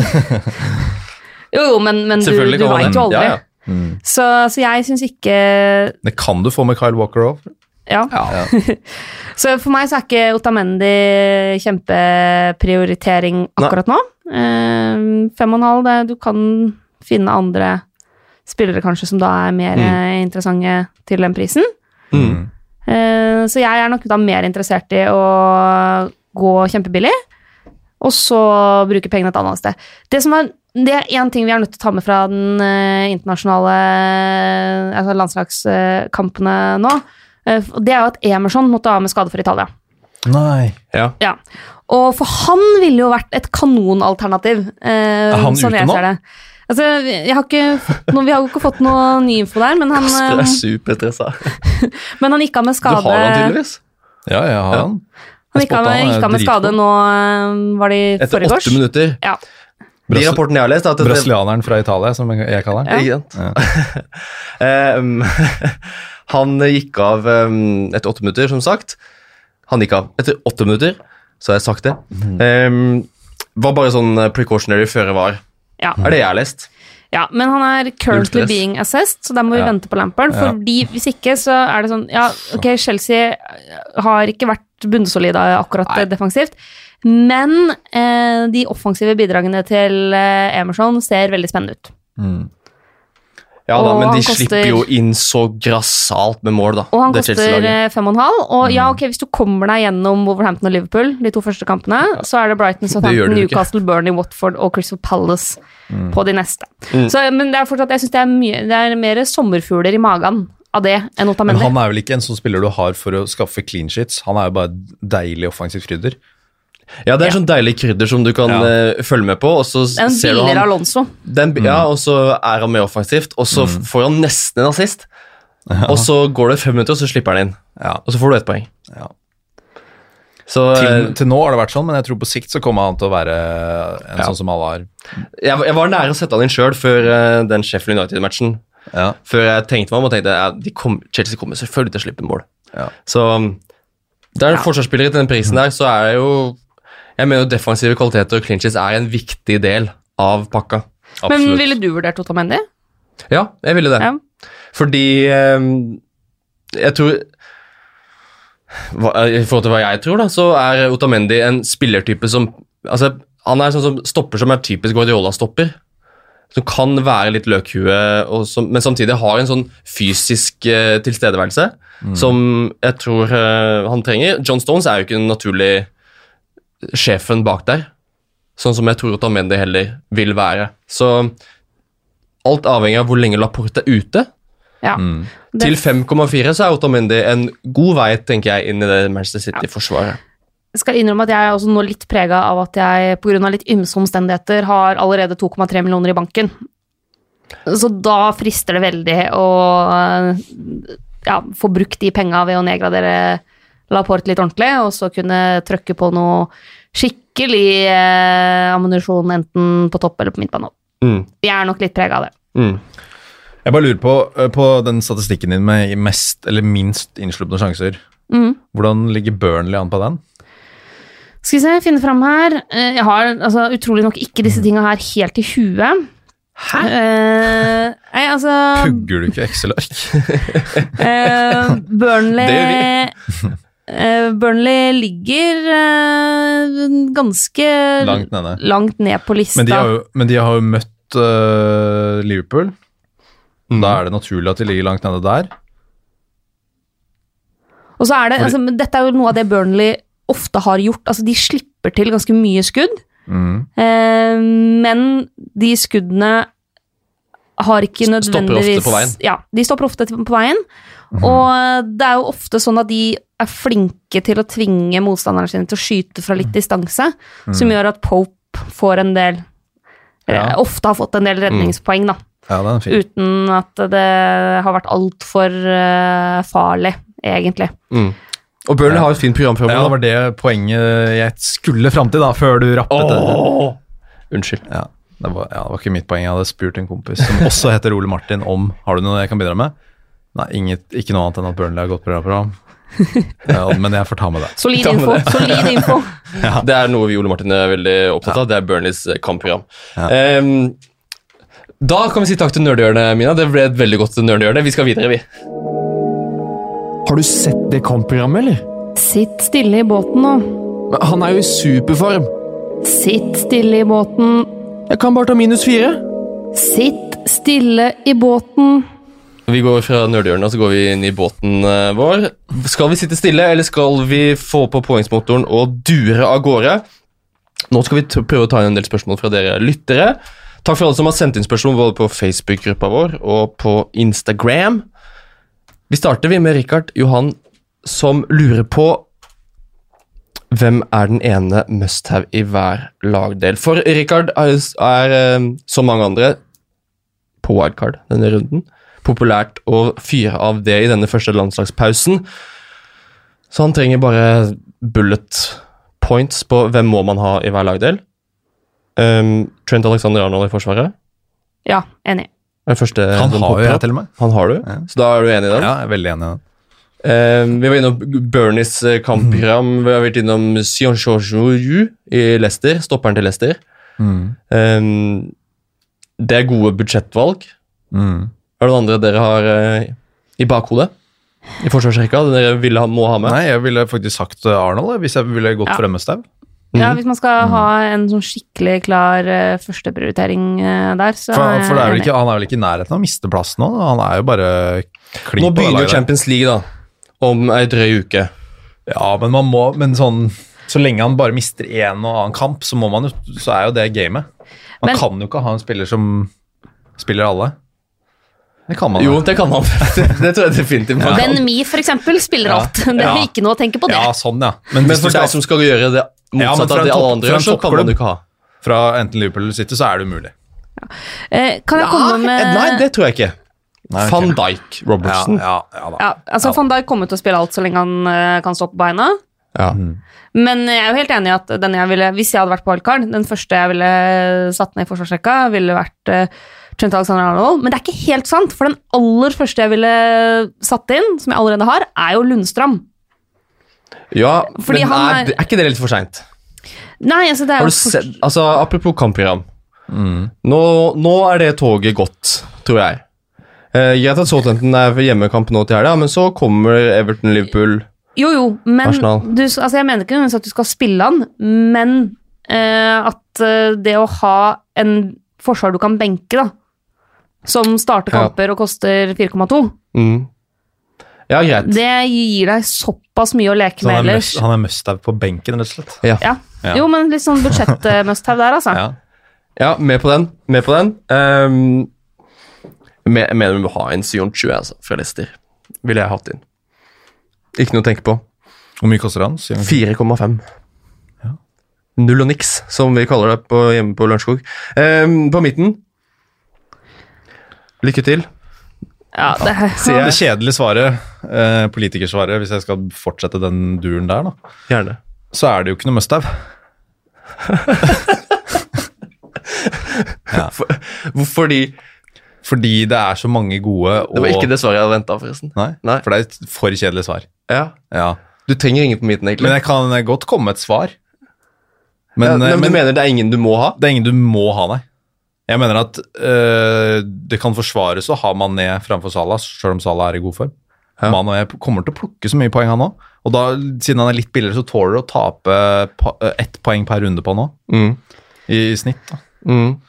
Jo, jo, men, men du, du veit jo aldri. Ja, ja. Mm. Så, så jeg syns ikke Det kan du få med Kyle Walker òg. Ja. Ja. Så for meg så er ikke Otamendi kjempeprioritering akkurat nå. Eh, fem og en halv, det, du kan finne andre spillere kanskje som da er mer Mm. eh, interessante til den prisen. Mm. Eh, så jeg er nok da mer interessert i å gå kjempebillig, og så bruke pengene et annet sted. Det som er det er én ting vi er nødt til å ta med fra den eh, internasjonale altså landslagskampene nå. Eh, det er jo at Emerson måtte av med skade for Italia. Nei. Ja. Ja. Og for han ville jo vært et kanonalternativ. Eh, Er han sånn ute nå? det. Altså, jeg har ikke vi har jo ikke fått noe ny info der, men han, Kasper er superstressa. men han gikk av med skade Du har han tydeligvis. Ja, jeg har Ja. han. Han gikk av med, skade nå, eh, var det i Etter forgårs? åtte minutter. Ja. De rapportene jeg har lest, er det, Brasilianeren fra Italia, som jeg kaller han. Ja. sant? Han gikk av um, etter åtte minutter, som sagt. Han gikk av etter åtte minutter, så har jeg sagt det. Um, var bare sånn eh, precautionary føre var. Ja. Er det jeg har lest. ja, men han er currently being assessed, så da må vi Ja. vente på Lampard. Ja. Fordi hvis ikke, så er det sånn Ja, ok, Chelsea har ikke vært bunnsolide akkurat Nei. defensivt. Men eh, de offensive bidragene til eh, Emerson ser veldig spennende ut. Mm. Ja da, men de koster- slipper jo inn så grassat med mål, da. Og han koster eh, fem og en halv. Og ja, ok, hvis du kommer deg gjennom Wolverhampton og Liverpool, de to første kampene, så er det Brighton, Southampton. Newcastle, Burnley, Watford og Crystal Palace på de neste. Mm. Så, men det er fortsatt, jeg synes det det er mer sommerfugler i magen av det enn Men han er vel ikke en sånn spiller du har for å skaffe clean sheets. Han er jo bare deilig offensivt krydder. Ja, det er sånn deilig krydder som du kan Ja. eh, følge med på, og så Det er ser du han Alonso. den, Ja, og så er han mer offensivt, og så får han nesten en assist. Og så går det fem minutter, og så slipper han inn. Ja. Og så får du ett poeng. Ja. Så Til, eh, til nå har det vært sånn, men jeg tror på sikt så kommer han til å være en Ja. sånn som alle har. jeg, jeg var nære å sette han inn sjøl før uh, den Sheffield United-matchen. Ja. Før jeg tenkte meg om og tenkte ja, de kom, Chelsea kommer selvfølgelig til å slippe mål. Ja. Så der det er en forsvarsspiller til den prisen der, så er det jo Jeg mener defensive kvaliteter og clinches er en viktig del av pakka. Men ville du vurdert Otamendi? Ja, jeg ville det. Ja. Fordi um, jeg tror hva, I forhold til hva jeg tror, da, så er Otamendi en spillertype som altså, Han er sånn som stopper som er typisk Guardiola-stopper. Som kan være litt løkhue, og som, men samtidig har en sånn fysisk eh, tilstedeværelse som jeg tror eh, han trenger. John Stones er jo ikke en naturlig sjefen bak der, sånn som jeg tror Otamendi heller vil være. Så alt avhengig av hvor lenge Laporte er ute. Ja. Mm. Til 5,4 så er Otamendi en god vei tenker jeg, inn i det Manchester City-forsvaret. Jeg skal innrømme at jeg er også nå litt prega av at jeg pga. litt ymse omstendigheter har allerede 2,3 millioner i banken. Så da frister det veldig å ja, få brukt de penga ved å nedgradere Laporte litt ordentlig, og så kunne trykke på noe skikkelig eh, ammunisjon enten på topp eller på midtbane. Mm. Jeg er nok litt prega av det. Mm. Jeg bare lurer på, eh, på den statistikken din med mest eller minst innslupne sjanser. Mm. Hvordan ligger Burnley an på den? Skal vi se, finne fram her. Eh, Jeg har altså, utrolig nok ikke disse tinga her helt i huet. Hæ? nei, altså Pugger du ikke Excel-ark? uh, Burnley Det gjør eh, Burnley ligger eh, ganske Langt nede. langt ned på lista. Men de har jo, men de har jo møtt uh, Liverpool. Da er det naturlig at de ligger langt nede der. Og så er det, Fordi- altså, Dette er jo noe av det Burnley ofte har gjort. Altså, de slipper til ganske mye skudd, Mm. eh, men de skuddene har ikke nødvendigvis stopper ofte på veien. Ja, de stopper ofte på veien. Mhm. Og det er jo ofte sånn at de er flinke til å tvinge motstanderne sine til å skyte fra litt distanse, som gjør at Pope får en del Mhm. Ja. eh, Ofte har fått en del redningspoeng, da. Ja, er. Uten at det har vært altfor uh, farlig, egentlig. Mm. Og Burnley har et fint program Ja, det var det poenget jeg skulle fram til, da, før du rappet det. Unnskyld. Ja, det var, ja, det var ikke mitt poeng. Jeg hadde spurt en kompis som også heter Ole Martin om Har du noe jeg kan bidra med. Nei, inget, ikke noe annet enn at Burnley har gått godt program. Ja, men jeg får ta med det. Solid info. Solid info. Det er noe vi Ole Martin er veldig opptatt av. Det er Burnleys eh, kampprogram. Ja. Um, da kan vi si takk til nerdehjørnet, Mina. Det ble et veldig godt nerdehjørne. Vi skal videre, vi. Har du sett det kampprogrammet, eller? Sitt stille i båten nå. Men Han er jo i superform. Sitt stille i båten. Jeg kan bare ta minus fire. Sitt stille i båten. Vi går fra nerdehjørnet og så går vi inn i båten eh, vår. Skal vi sitte stille, eller skal vi få på påhengsmotoren og dure av gårde? Nå skal vi prøve å ta inn en del spørsmål fra dere lyttere. Takk for alle som har sendt inn spørsmål både på Facebook-gruppa vår og på Instagram. Vi starter vi med Rikard Johan, som lurer på hvem er den ene must-have i hver lagdel. For Rikard er, er eh, som mange andre på wildcard denne runden. Populært å fyre av det i denne første landslagspausen. Så han trenger bare bullet points på hvem må man ha i hver lagdel. Um, Trent Alexander Arnold i Forsvaret. Ja, enig. Den første Han den har jo jeg til og med. Han har du, Ja. så da er du enig i den? Ja, jeg er veldig enig i den. Um, vi var innom Bernies kampprogram. Mm. Vi har vært innom Sion Chorjou i Leicester, stopperen til Leicester. Mm. Um, det er gode budsjettvalg. Mm. Er det noen andre dere har eh, i bakhodet? I forsvarsrekka? Dere ville ha, må ha med? Nei, jeg ville faktisk sagt eh, Arnold jeg, hvis jeg ville gått Ja. for Emmestad. Ja, hvis man skal ha en sånn skikkelig klar uh, førsteprioritering uh, der, så For, for det er vel ikke, han er vel ikke i nærheten av å miste plass nå? Han er jo bare klin Nå på det begynner jo laget. Champions League, da. Om ei drøy uke. Ja, men man må Men sånn Så lenge han bare mister en og annen kamp, så må man jo Så er jo det gamet. Man Men- kan jo ikke ha en spiller som spiller alle. Det kan man Jo, det kan man. det, det tror jeg definitivt man kan. Ben Mi, for eksempel, spiller Ja. alt. Det er Ja. ikke noe å tenke på det. Ja, sånn, ja. Men, Men for skal deg som skal gjøre det motsatt fra av de det alle andre gjør, så kan man ikke ha. fra enten Liverpool eller City, så er det umulig. Eh, kan jeg komme med Nei, det tror jeg ikke. Nei. Van Dijk Robertson. Ja, ja, ja ja, altså Van Dijk kommer til å spille alt så lenge han uh, kan stå på beina. Ja. Men jeg er jo helt enig i at den jeg ville, hvis jeg hadde vært på wildcard, den første jeg ville satt ned i forsvarsrekka, ville vært uh, Trent Alexander Arnold. Men det er ikke helt sant, for den aller første jeg ville satt inn, som jeg allerede har, er jo Lundstrand. Ja, Fordi men er, er- ikke det litt for seint? Nei, altså det er jo du altså, apropos kampprogram. Nå, nå er det toget gått, tror jeg. Eh, Greit at Southampton er hjemmekamp nå til helga, men så kommer Everton-Liverpool. Jo, jo, men Arsenal. du, altså jeg mener ikke nødvendigvis at du skal spille han, men eh, at eh, det å ha en forsvar du kan benke, da, som starter Ja. kamper og koster 4,2, Mm. Ja, greit. det gir deg såpass mye å leke med han er, ellers. han er must-have på benken, rett og slett. Ja. Ja. Ja. Jo, men litt sånn budsjett-must-have der, altså. Ja. ja, med på den. Med på den. Um, me- jeg mener vi må ha en Sion 20 altså, fra Leicester. Ville jeg hatt inn. Ikke noe å tenke på. Hvor mye koster han? 4,5. Null og niks, som vi kaller det på, hjemme på Lørenskog. Um, på midten Lykke til. Ja, det, Sier Det kjedelige svaret, eh, politikersvaret, hvis jeg skal fortsette den duren der, da, Gjerne. så er det jo ikke noe must-have. For, Fordi Fordi det er så mange gode og Det var ikke det svaret jeg hadde venta, forresten. Nei, Nei. for det er et for kjedelig svar. Ja. Ja. Du trenger ingen på midten, egentlig. Men jeg kan godt komme med et svar. Men, Men, ja, eh, men, men du mener det er ingen du må ha? det er ingen du må ha, nei. Jeg mener at øh, det kan forsvares å ha Mané framfor Salah, selv om Salah er i god form. Ja. Mané kommer til å plukke så mye poeng, han òg. Og da, siden han er litt billigere, så tåler du å tape pa- øh, ett poeng per runde på òg, Mm. i, i snitt. da. Mm.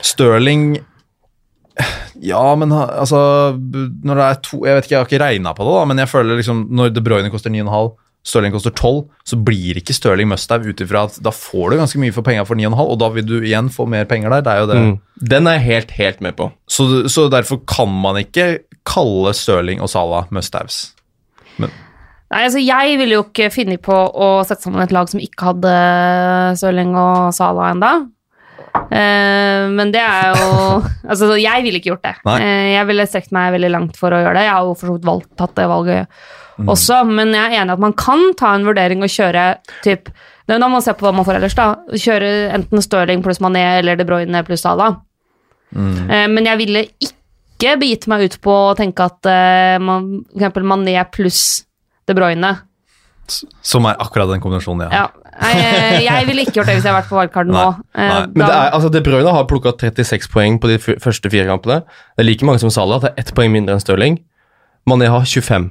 Stirling Ja, men altså Når det er to Jeg vet ikke, jeg har ikke regna på det, da, men jeg føler liksom når De Bruyne koster 9,5, Stirling koster 12, så blir ikke Stirling must-have ut ifra at da får du ganske mye for penga for 9,5, og da vil du igjen få mer penger der. Det er jo det. Mm. Den er jeg helt, helt med på. Så, så derfor kan man ikke kalle Stirling og Salah must-haves. Nei, altså Jeg ville jo ikke funnet på å sette sammen et lag som ikke hadde Sørling og Sala enda. Eh, men det er jo Altså, jeg ville ikke gjort det. Eh, jeg ville strekt meg veldig langt for å gjøre det. Jeg har jo for så vidt valgt, tatt det valget også, men jeg er enig i at man kan ta en vurdering og kjøre typ Da må man se på hva man får ellers, da. Kjøre enten Stirling pluss Mané eller De Bruyne pluss Sala. Mm. men jeg ville ikke begitt meg ut på å tenke at eh, man, for eksempel Mané pluss De Bruyne Som er akkurat den kombinasjonen har. Ja, jeg, jeg ville ikke gjort det hvis jeg hadde vært på wildcard nå. Nei, Eh, nei. Men det er, altså De Bruyne har plukka 36 poeng på de første fire kampene. Det er like mange som Salah. Det er ett poeng mindre enn Stirling. Mané har 25.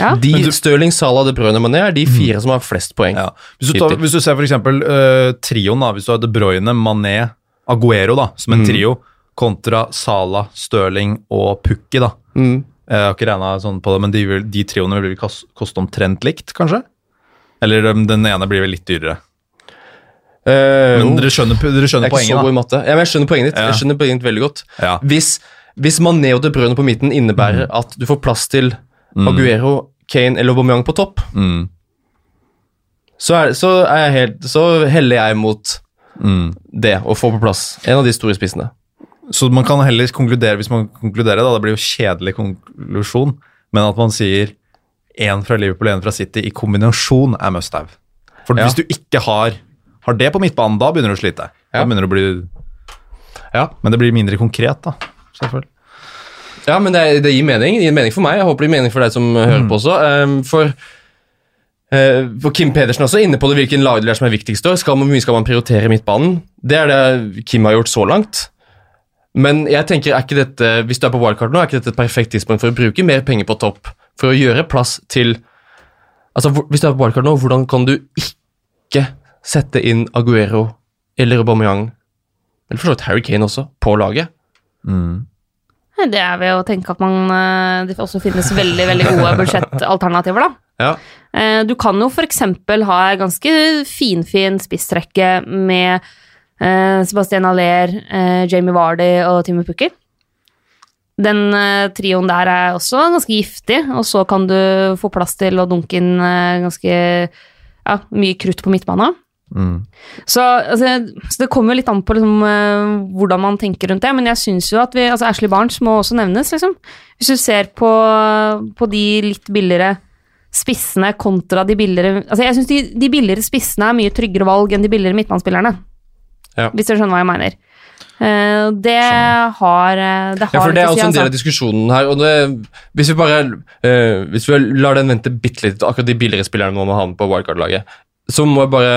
Ja. De, du- Stirling, Salah, De Bruyne og Mané er de fire som har flest poeng. Ja. Hvis, du tar, hvis du ser for eksempel øh, trioen, da, hvis du har De Bruyne, Mané, Aguero da, som en Mm. trio, kontra Salah, Stirling og Pukki, da. Mm. Jeg har ikke regna sånn på det, men de, vil, de trioene vil koste omtrent likt, kanskje? Eller um, den ene blir vel litt dyrere. Uh, Men oh, dere skjønner, dere jeg er ikke så god poenget, i matte. Ja, men jeg skjønner poenget ditt. Ja. Jeg skjønner poenget ditt veldig godt. Ja. Hvis, hvis Mané og De Bruyne på midten innebærer at du får plass til Aguero, Kane eller Aubameyang på topp, Mm, så, er, så, er jeg helt, så heller jeg mot mm. det, å få på plass en av de store spissene. Så man kan heller konkludere, hvis man konkluderer, da, det blir jo kjedelig konklusjon, men at man sier én fra Liverpool og én fra City i kombinasjon er must have. For Ja. hvis du ikke har, har det på midtbanen, da begynner du å slite. Da begynner du å bli, Ja, men det blir mindre konkret, da. Selvfølgelig. Ja men det, det gir mening. Det gir mening for meg. Jeg håper det gir mening for deg som hører på også. Um, for, eh, for Kim Pedersen også inne på det hvilken lagdeler som er viktigst. Skal man, mye skal man prioritere midtbanen? Det er det Kim har gjort så langt. Men jeg tenker, er ikke dette, hvis du er på wildcard nå, er ikke dette et perfekt tidspunkt for å bruke mer penger på topp? For å gjøre plass til Altså, Hvis du er på wildcard nå, hvordan kan du ikke sette inn Aguero eller Aubameyang, eller for så vidt Harry Kane også, på laget? Mm. Det er ved å tenke at man eh, det også finnes veldig, veldig gode budsjettalternativer, da. Ja. Eh, Du kan jo eksempel ha en ganske finfin spissrekke med eh, Sebastian Aller, Jamie Vardy og Timmy Pukki. Den trioen der er også ganske giftig, og så kan du få plass til å dunke inn ganske ja, mye krutt på midtbanen. Mm. Så, altså, så det kommer jo litt an på liksom, eh, hvordan man tenker rundt det, men jeg syns jo at vi altså Ashley Barnes må også nevnes, liksom. Hvis du ser på, på de litt billigere spissene kontra de billigere Altså, jeg syns de, de billigere spissene er mye tryggere valg enn de billigere midtbanespillerne. Ja. Hvis du skjønner hva jeg mener. Uh, det har eh, Det har Ja, for Det er også si, altså. en del av diskusjonen her. og det, Hvis vi bare uh, Hvis vi lar den vente bitte litt, akkurat de billigere spillerne man må ha med på wildcard-laget, så må jeg bare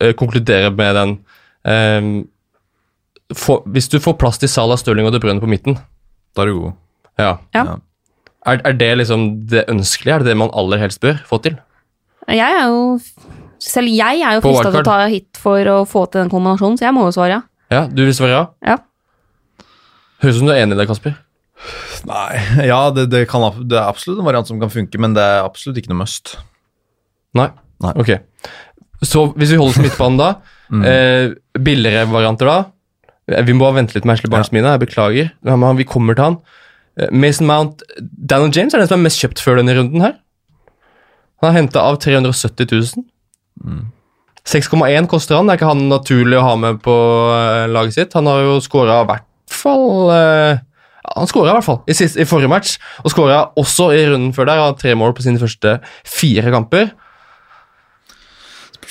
eh, konkludere med den eh, for, Hvis du får plass til Salah, Stirling og De Bruyne på midten, Da er du god. ja, Ja. Er, er det liksom det ønskelige? Er det det man aller helst bør få til? Jeg er jo Selv jeg er jo frista til å ta hit for å få til den kombinasjonen, så jeg må jo svare ja. Ja, Du vil svare ja? Ja. Høres ut som du er enig i det, Kasper. Nei, ja, det, det, kan, det er absolutt en variant som kan funke, men det er absolutt ikke noe must. Nei? Nei. Ok. Så hvis vi holder oss midtbanen da, Mm. eh, billigere varianter da, Eh, vi må vente litt med Ashley Barnes mine, jeg beklager, vi kommer til han. Eh, Mason Mount, Daniel James er den som er mest kjøpt før denne runden her. Han har hentet av 370 000. Mm. 6,1 koster han, det er ikke han naturlig å ha med på eh, laget sitt. Han har jo skåret i hvert fall... eh, han skåret i hvert fall i, siste, i forrige match, og skåret også i runden før der. Han har tre mål på sine første fire kamper.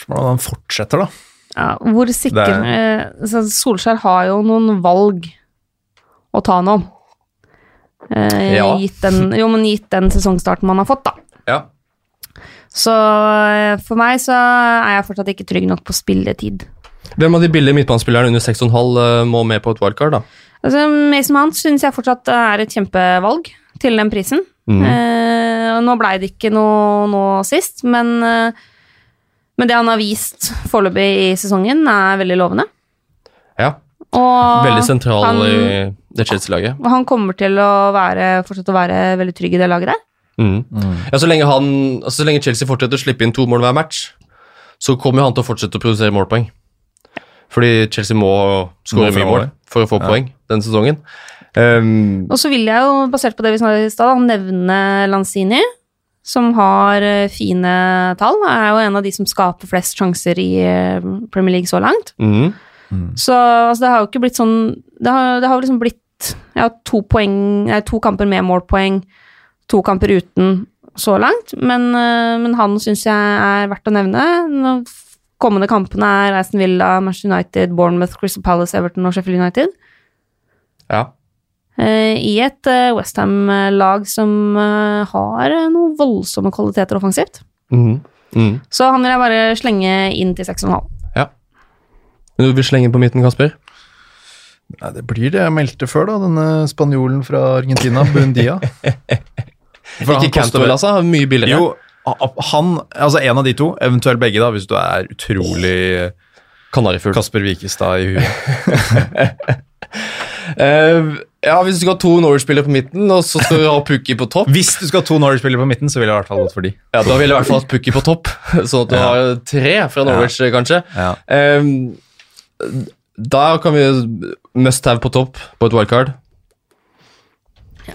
Spørsmålet om han fortsetter, da. Ja, hvor sikker Det eh, Solskjær har jo noen valg å ta nå. Eh, Ja. gitt, den, jo, men gitt den sesongstarten man har fått, da. Ja. Så eh, for meg så er jeg fortsatt ikke trygg nok på spilletid. Hvem av de billige midtbanespillerne under 6,5 eh, må med på et wildcard, da? Altså, Mason Mount syns jeg fortsatt er et kjempevalg til den prisen. Mm. Eh, nå blei det ikke noe nå sist, men, eh, men det han har vist foreløpig i sesongen, er veldig lovende. Ja. Og Veldig sentral han- i det Chelsea-laget. Og han kommer til å være, fortsette å være veldig trygg i det laget der. Mhm. Ja, så lenge, han, altså, så lenge Chelsea fortsetter å slippe inn to mål hver match, så kommer han til å fortsette å produsere målpoeng. Fordi Chelsea må skåre mye mål for å få Ja. poeng denne sesongen. Um, Og så vil jeg jo, basert på det vi snakket i stad, nevne Lanzini, som har eh, fine tall. Er jo en av de som skaper flest sjanser i eh, Premier League så langt. mhm. Så altså, det har jo ikke blitt sånn Det har, det har liksom blitt ja, to, poeng, nei, to kamper med målpoeng, to kamper uten så langt. Men, eh, men han syns jeg er verdt å nevne. De kommende kampene er Aston Villa, Manchester United, Bournemouth, Crystal Palace, Everton og Sheffield United. ja. Eh, I et Westham-lag som eh, har eh, noen voldsomme kvaliteter offensivt. Mm. Mm. Så han vil jeg bare slenge inn til 6,5. Men Du vil slenge på midten, Kasper? Nei, det blir det jeg meldte før, da. Denne spanjolen fra Argentina, Bundia. For Ikke Cantwell, altså? Mye billigere? Jo, han Altså en av de to, eventuelt begge, da, hvis du er utrolig Kanarifugl. Kasper Wikestad i huet. Eh, ja, hvis du skal ha to Norwich-spillere på midten, og så skal du ha Pukki på topp Hvis du skal ha to Norwich-spillere på midten, så ville jeg i hvert fall gått for de. Ja, Da ville jeg i hvert fall hatt Pukki på topp, sånn at du Ja. har tre fra Norwich, kanskje. Ja. Um, da kan vi must have på topp på et wildcard.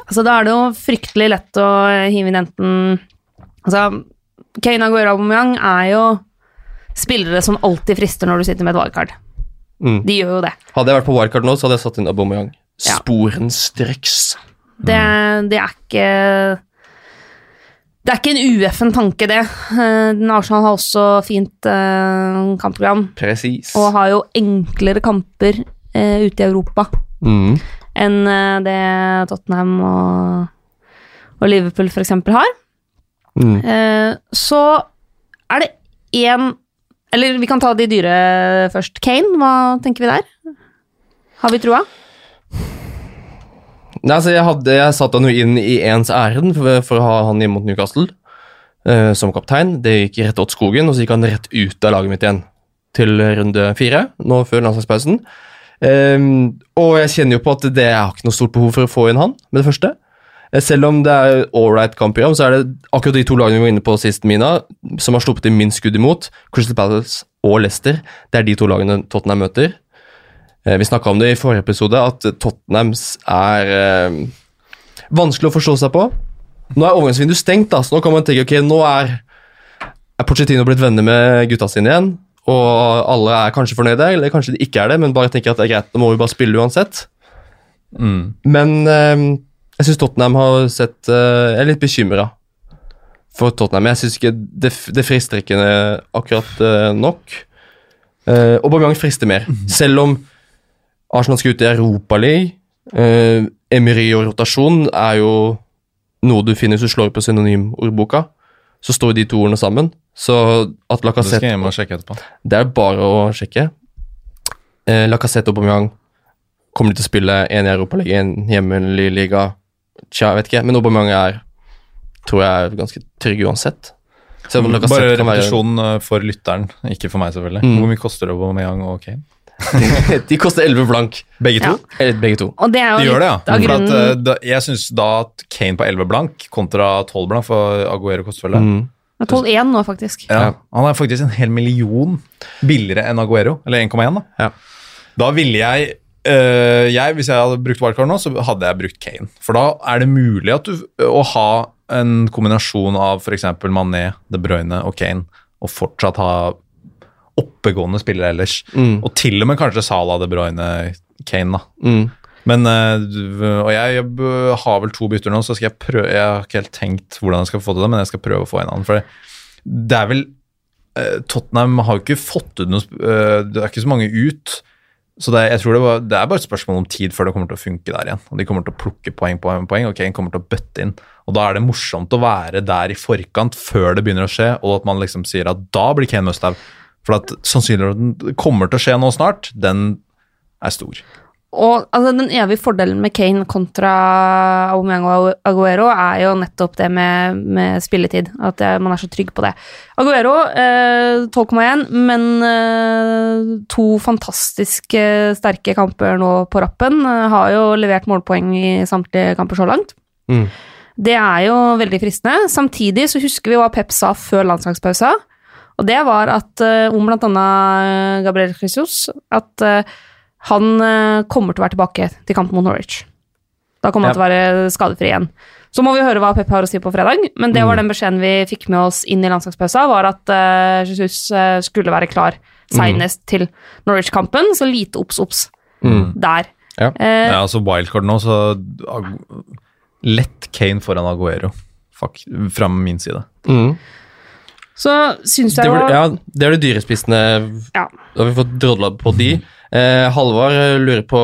Altså, da er det jo fryktelig lett å hive inn enten Altså, Kane Aguero Aubameyang er jo spillere som alltid frister når du sitter med et wildcard. Mm. De gjør jo det. Hadde jeg vært på wildcard nå, så hadde jeg satt inn Aubameyang. Sporenstreks. Det, det er ikke Det er ikke en ueffen tanke, det. Eh, Arsenal har også fint uh, kampprogram, Precis. og har jo enklere kamper uh, ute i Europa Mm. enn uh, det Tottenham og, og Liverpool f.eks. har. Mm. Så er det én Eller vi kan ta de dyre først. Kane, hva tenker vi der? Har vi trua? Nei, altså jeg, hadde, jeg satte han jo inn i ens ærend for, for å ha han hjemme mot Newcastle uh, som kaptein. Det gikk rett åt skogen, og så gikk han rett ut av laget mitt igjen. til runde fire, nå før landslagspausen. Um, og jeg kjenner jo på at det har ikke noe stort behov for å få inn han med det første. Eh, Selv om det er ålreit kampprogram, så er det akkurat de to lagene vi var inne på sist, Mina, som har sluppet inn minst skudd imot, Crystal Palace og Leicester. Det er de to lagene Tottenham møter. Eh, Vi snakka om det i forrige episode, at Tottenhams er eh, vanskelig å forstå seg på. Nå er overgangsvinduet stengt, da, så nå kan man tenke ok, nå er, er Pochettino blitt venner med gutta sine igjen. Og alle er kanskje fornøyde, eller kanskje de ikke er det, men bare tenker at det er greit, nå må vi bare spille uansett. Mm. Men eh, jeg syns Tottenham har sett Jeg er litt bekymra for Tottenham. Jeg syns ikke det, det frister ikke akkurat eh, nok. Uh, Aubameyang frister mer. Selv om Arsenal skal ut i Europaligaen, uh, Emery og rotasjon er jo noe du finner hvis du slår på synonymordboka. Så står de to ordene sammen. Så at Det skal Lacassette jeg hjem og sjekke etterpå. det er bare å sjekke. Uh, Lacassette og Aubameyang kommer de til å spille en i Europaligaen, en hjemmelig liga Tja, jeg vet ikke, men Aubameyang er tror jeg er ganske trygg uansett. Bare repetisjon være eh, for lytteren, ikke for meg selvfølgelig. Mm. Hvor mye koster det Aubameyang og Kane? De koster 11 blank, Begge to? Ja. eh, begge to. Og det er jo De gjør det, ja. litt For at, eh, da, jeg syns da at Kane på 11 blank kontra 12 blank for Aguero koster vel det. Mm. Er 12-1 nå, faktisk. Ja. Ja. Han er faktisk en hel million billigere enn Aguero, eller 1,1 da. Ja. Da ville jeg, øh, jeg, hvis jeg hadde brukt wildcard nå, så hadde jeg brukt Kane. For da er det mulig at du, å ha en kombinasjon av f.eks. Mané, De Bruyne og Kane, og fortsatt ha oppegående spillere ellers. Mm. Og til og med kanskje Salah, De Bruyne, Kane da. Mm. Men, øh, og jeg, har vel to bytter nå, så skal jeg prøve Jeg har ikke helt tenkt hvordan jeg skal få til det, men jeg skal prøve å få en annen. For det, er vel eh, Tottenham har jo ikke fått ut noe eh, Det er ikke så mange ut. Så det, jeg tror det, var, det er bare et spørsmål om tid før det kommer til å funke der igjen. Og de kommer til å plukke poeng på poeng, poeng og Kane kommer til å bøtte inn. Og da er det morsomt å være der i forkant før det begynner å skje, og at man liksom sier at da blir Kane must have. For at sannsynligheten kommer til å skje nå snart, den er stor. Og altså, den evige fordelen med Kane kontra Aubameyang og Aguero er jo nettopp det med, med spilletid. At det, man er så trygg på det. Aguero eh, 12,1, men eh, to fantastisk sterke kamper nå på rappen. Eh, har jo levert målpoeng i samtlige kamper så langt. Mm. Det er jo veldig fristende. Samtidig så husker vi hva Pep sa før landslagspausa. Og det var at eh, om blant annet Gabriel Jesus at eh, han eh, kommer til å være tilbake til kampen mot Norwich. Da kommer han Ja. til å være skadefri igjen. Så må vi høre hva Pep har å si på fredag, men det var Mm. den beskjeden vi fikk med oss inn i landslagspausa, var at eh, Jesus eh, skulle være klar senest til Norwich-kampen, så lite obs-obs Mm. der. Ja. Eh, Ja, altså wildcard nå, så lett Kane foran Aguero, fuck, fra min side. Mm. Så syns Det, jeg jo ja, det er de dyrespissene Ja. Da har vi fått drodla på de. Eh, Halvard eh, lurer på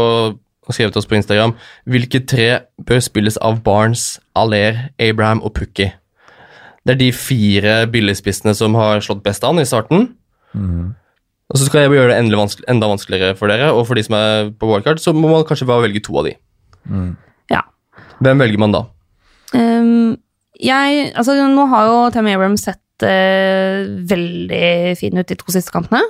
og skrev til oss på Instagram hvilke tre bør spilles av Barnes, Aller, Abraham og Pukki. Det er de fire billigspissene som har slått best an i starten. Og så skal jeg gjøre det vanskelig, enda vanskeligere for dere, og for de som er på wildcard, så må man kanskje bare velge to av de. Ja. Hvem velger man da? Um, jeg Altså, nå har jo Tammy Abraham sett eh, veldig fin ut de to siste kampene.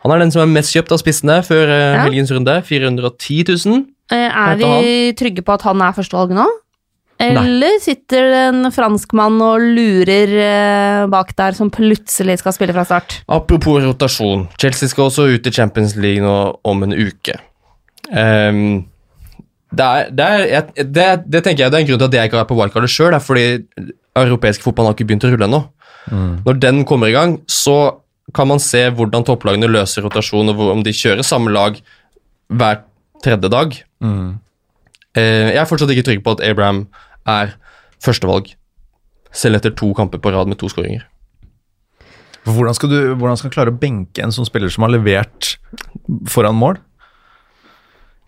Han er den som er mest kjøpt av spissene før eh, Ja. helgens runde. 410 000. Eh, er vi trygge på at han er førstevalget nå? Eller sitter det en franskmann og lurer eh, bak der, som plutselig skal spille fra start? Apropos rotasjon. Chelsea skal også ut i Champions League nå om en uke. Um, det, er, det, er, det, det tenker jeg det er en grunn til at jeg ikke er på wildcardet sjøl, fordi europeisk fotball har ikke begynt å rulle ennå. Når den kommer i gang, så kan man se hvordan topplagene løser rotasjon, og om de kjører samme lag hver tredje dag. Eh, jeg er fortsatt ikke trygg på at Abraham er førstevalg, selv etter to kamper på rad med to skåringer. Hvordan skal du hvordan skal klare å benke en sånn spiller som har levert foran mål?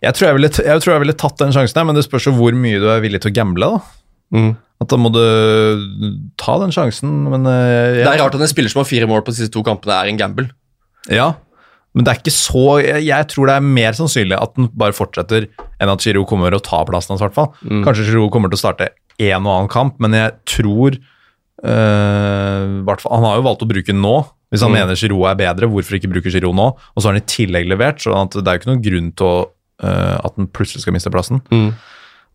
Jeg tror jeg ville, jeg tror jeg ville tatt den sjansen, her, men det spørs jo hvor mye du er villig til å gamble. da. Mm. At da må du ta den sjansen, men jeg, Det er rart at en spiller som har fire mål på de siste to kampene, er en gamble. Ja, men det er ikke så Jeg, jeg tror det er mer sannsynlig at den bare fortsetter, enn at Giroud kommer og tar plassen hans, i hvert fall. Kanskje Giroud kommer til å starte en og annen kamp, men jeg tror øh, Han har jo valgt å bruke den nå, Hvis han Mm. mener Giroud er bedre, hvorfor ikke bruke Giroud nå? Og så har han i tillegg levert, så det er jo ikke noen grunn til å, øh, at han plutselig skal miste plassen. Mm.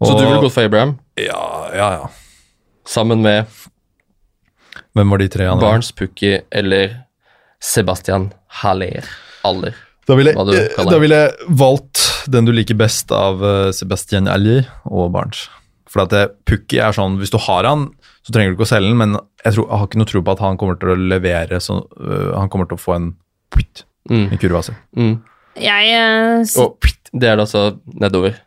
Så du ville gått for Abraham Ja, ja, ja. Sammen med Hvem var de tre? han- Barnes, Pukki eller Sebastian Haller? Aller. Da ville, jeg eh, jeg valgt den du liker best av eh, Sebastian Alli og Barnes. For at det, Pukki er sånn, hvis du har han, så trenger du ikke å selge den, men jeg, tror, jeg har ikke noe tro på at han kommer til å levere så, uh, Han kommer til å få en putt Mm. i kurva si. Mm. Jeg uh, s- Og det er det altså nedover.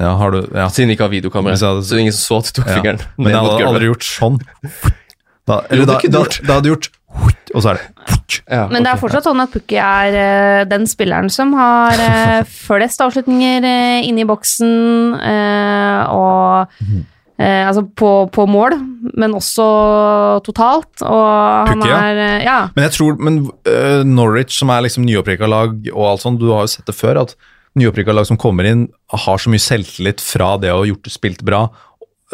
Ja, har du Ja. Siden vi ikke har videokamera. Så, Så det er ingen som så at du tok ja. fingeren Men jeg hadde gulvet. aldri gjort sånn. Da, Jo, eller det da, da, da hadde du gjort og så er det Ja, Men det er fortsatt sånn at Pukki er eh, den spilleren som har eh, flest avslutninger uh, inne i boksen, eh, og eh, Altså på, på mål, men også totalt. Og Pukki, ja. er eh, Ja. Men jeg tror men Norwich, som er liksom nyopprykka lag og alt sånt, du har jo sett det før, at nyopprykka lag som kommer inn, har så mye selvtillit fra det å ha gjort det spilt bra,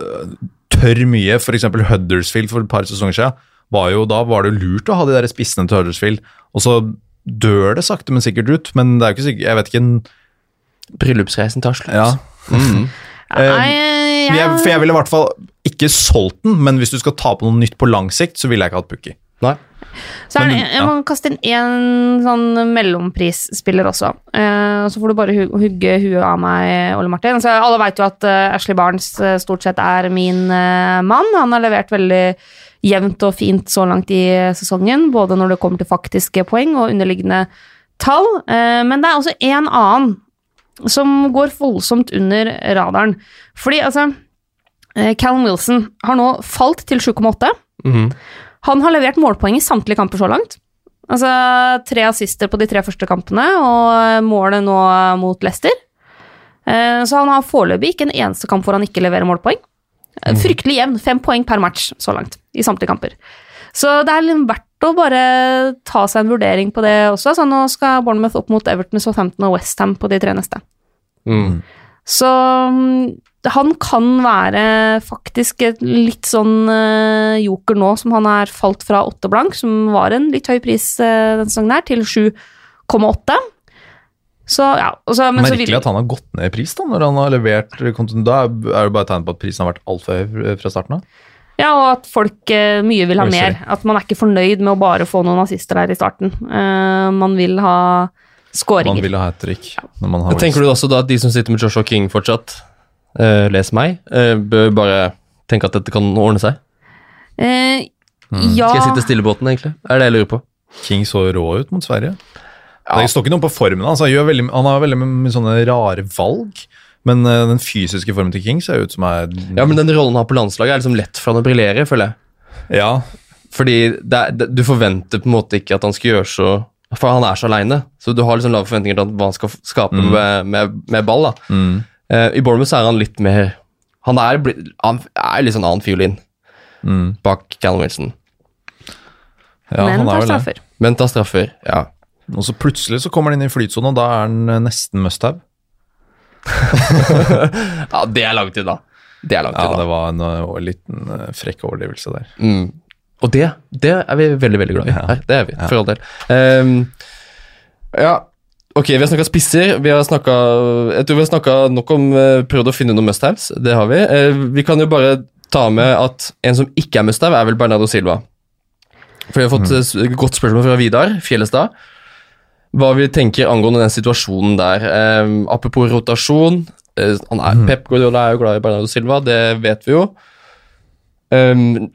øh, tør mye. Eksempel Huddersfield for et par sesonger siden, var jo, da var det lurt å ha de der spissene til Huddersfield, og så dør det sakte, men sikkert ut. Men det er jo ikke sikkert, jeg vet ikke en, Bryllupsreisen tar slutt. ja. Mm. Eh, Nei, jeg, jeg, for jeg ville i hvert fall ikke solgt den, men hvis du skal ta på noe nytt på lang sikt, så ville jeg ikke hatt Pukki. Nei. Så er det, Men, må kaste inn én sånn mellomprisspiller også. Uh, så får du bare hu hugge huet av meg, Ole Martin. Så alle vet jo at uh, Ashley Barnes uh, stort sett er min mann. Han har levert veldig jevnt og fint så langt i sesongen, både når det kommer til faktiske poeng og underliggende tall. Men det er også en annen som går voldsomt under radaren. Fordi altså Callum Wilson har nå falt til 7,8. Mhm. Han har levert målpoeng i samtlige kamper så langt. Altså tre assister på de tre første kampene, og målet nå mot Leicester. Eh, Så han har foreløpig ikke en eneste kamp hvor han ikke leverer målpoeng. Eh, Fryktelig jevn. Fem poeng per match så langt i samtlige kamper. Så det er litt verdt å bare ta seg en vurdering på det også. Så nå skal Bournemouth opp mot Everton, Southampton og Westham på de tre neste. Mm. Så mm, han kan være faktisk et litt sånn eh, joker nå, som han er falt fra åtte blank, som var en litt høy pris uh, denne sesongen her, til 7,8. Så ja, også, men så Merkelig vil, at han har gått ned i pris da, når han har levert. Da er det bare tegn på at prisen har vært altfor høy fra starten av. Ja, og at folk eh, mye vil ha mer. At man er ikke fornøyd med å bare få noen assister der i starten. Uh, man vil ha Man vil ha hat trick. når man har Tenker du også da at de som sitter med Joshua King fortsatt, uh, les meg, uh, bør bare tenke at dette kan ordne seg? Uh, Mm. ja Skal jeg sitte stille i båten, egentlig? Er det jeg lurer på? King så rå ut mot Sverige. Ja. Det står ikke noe på formen hans. Han, gjør veldig, han har veldig mye sånne rare valg. Men uh, den fysiske formen til King ser ut som er Ja, men den rollen han har på landslaget, er liksom lett for han å briljere, føler jeg. Ja, Fordi det er, det, du forventer på en måte ikke at han skal gjøre så For han er så aleine, så du har liksom lave forventninger til hva han skal skape Mm. med, med, med ball. da. mm. Uh, I Bournemouth er han litt mer Han er, han er litt sånn annen fiolin Mm. bak Callum Wilson. ja men han tar er vel det. straffer. Men tar straffer, ja. Og så plutselig så kommer han inn i flytsonen, og da er han eh, nesten must-have. ja. Det er lang tid, da. Det er lang tid, Ja, det var en eh, liten frekk overdrivelse der. Mm. Og det, det er vi veldig, veldig glad i. Her, det er vi, for all del. Um, ja, ok, vi har snakka spisser. Vi har snakket, jeg tror vi har snakka nok om uh, prøvd å finne noen must-haves. Det har vi. Uh, vi kan jo bare ta med at en som ikke er must-have, er vel Bernardo Silva. For vi har fått et s- godt spørsmål fra Vidar Fjellestad. Hva vi tenker angående den situasjonen der. Ehm, apropos rotasjon. Uh, han er, Mhm. Pep Guardiola er jo glad i Bernardo Silva, det vet vi jo. Ehm,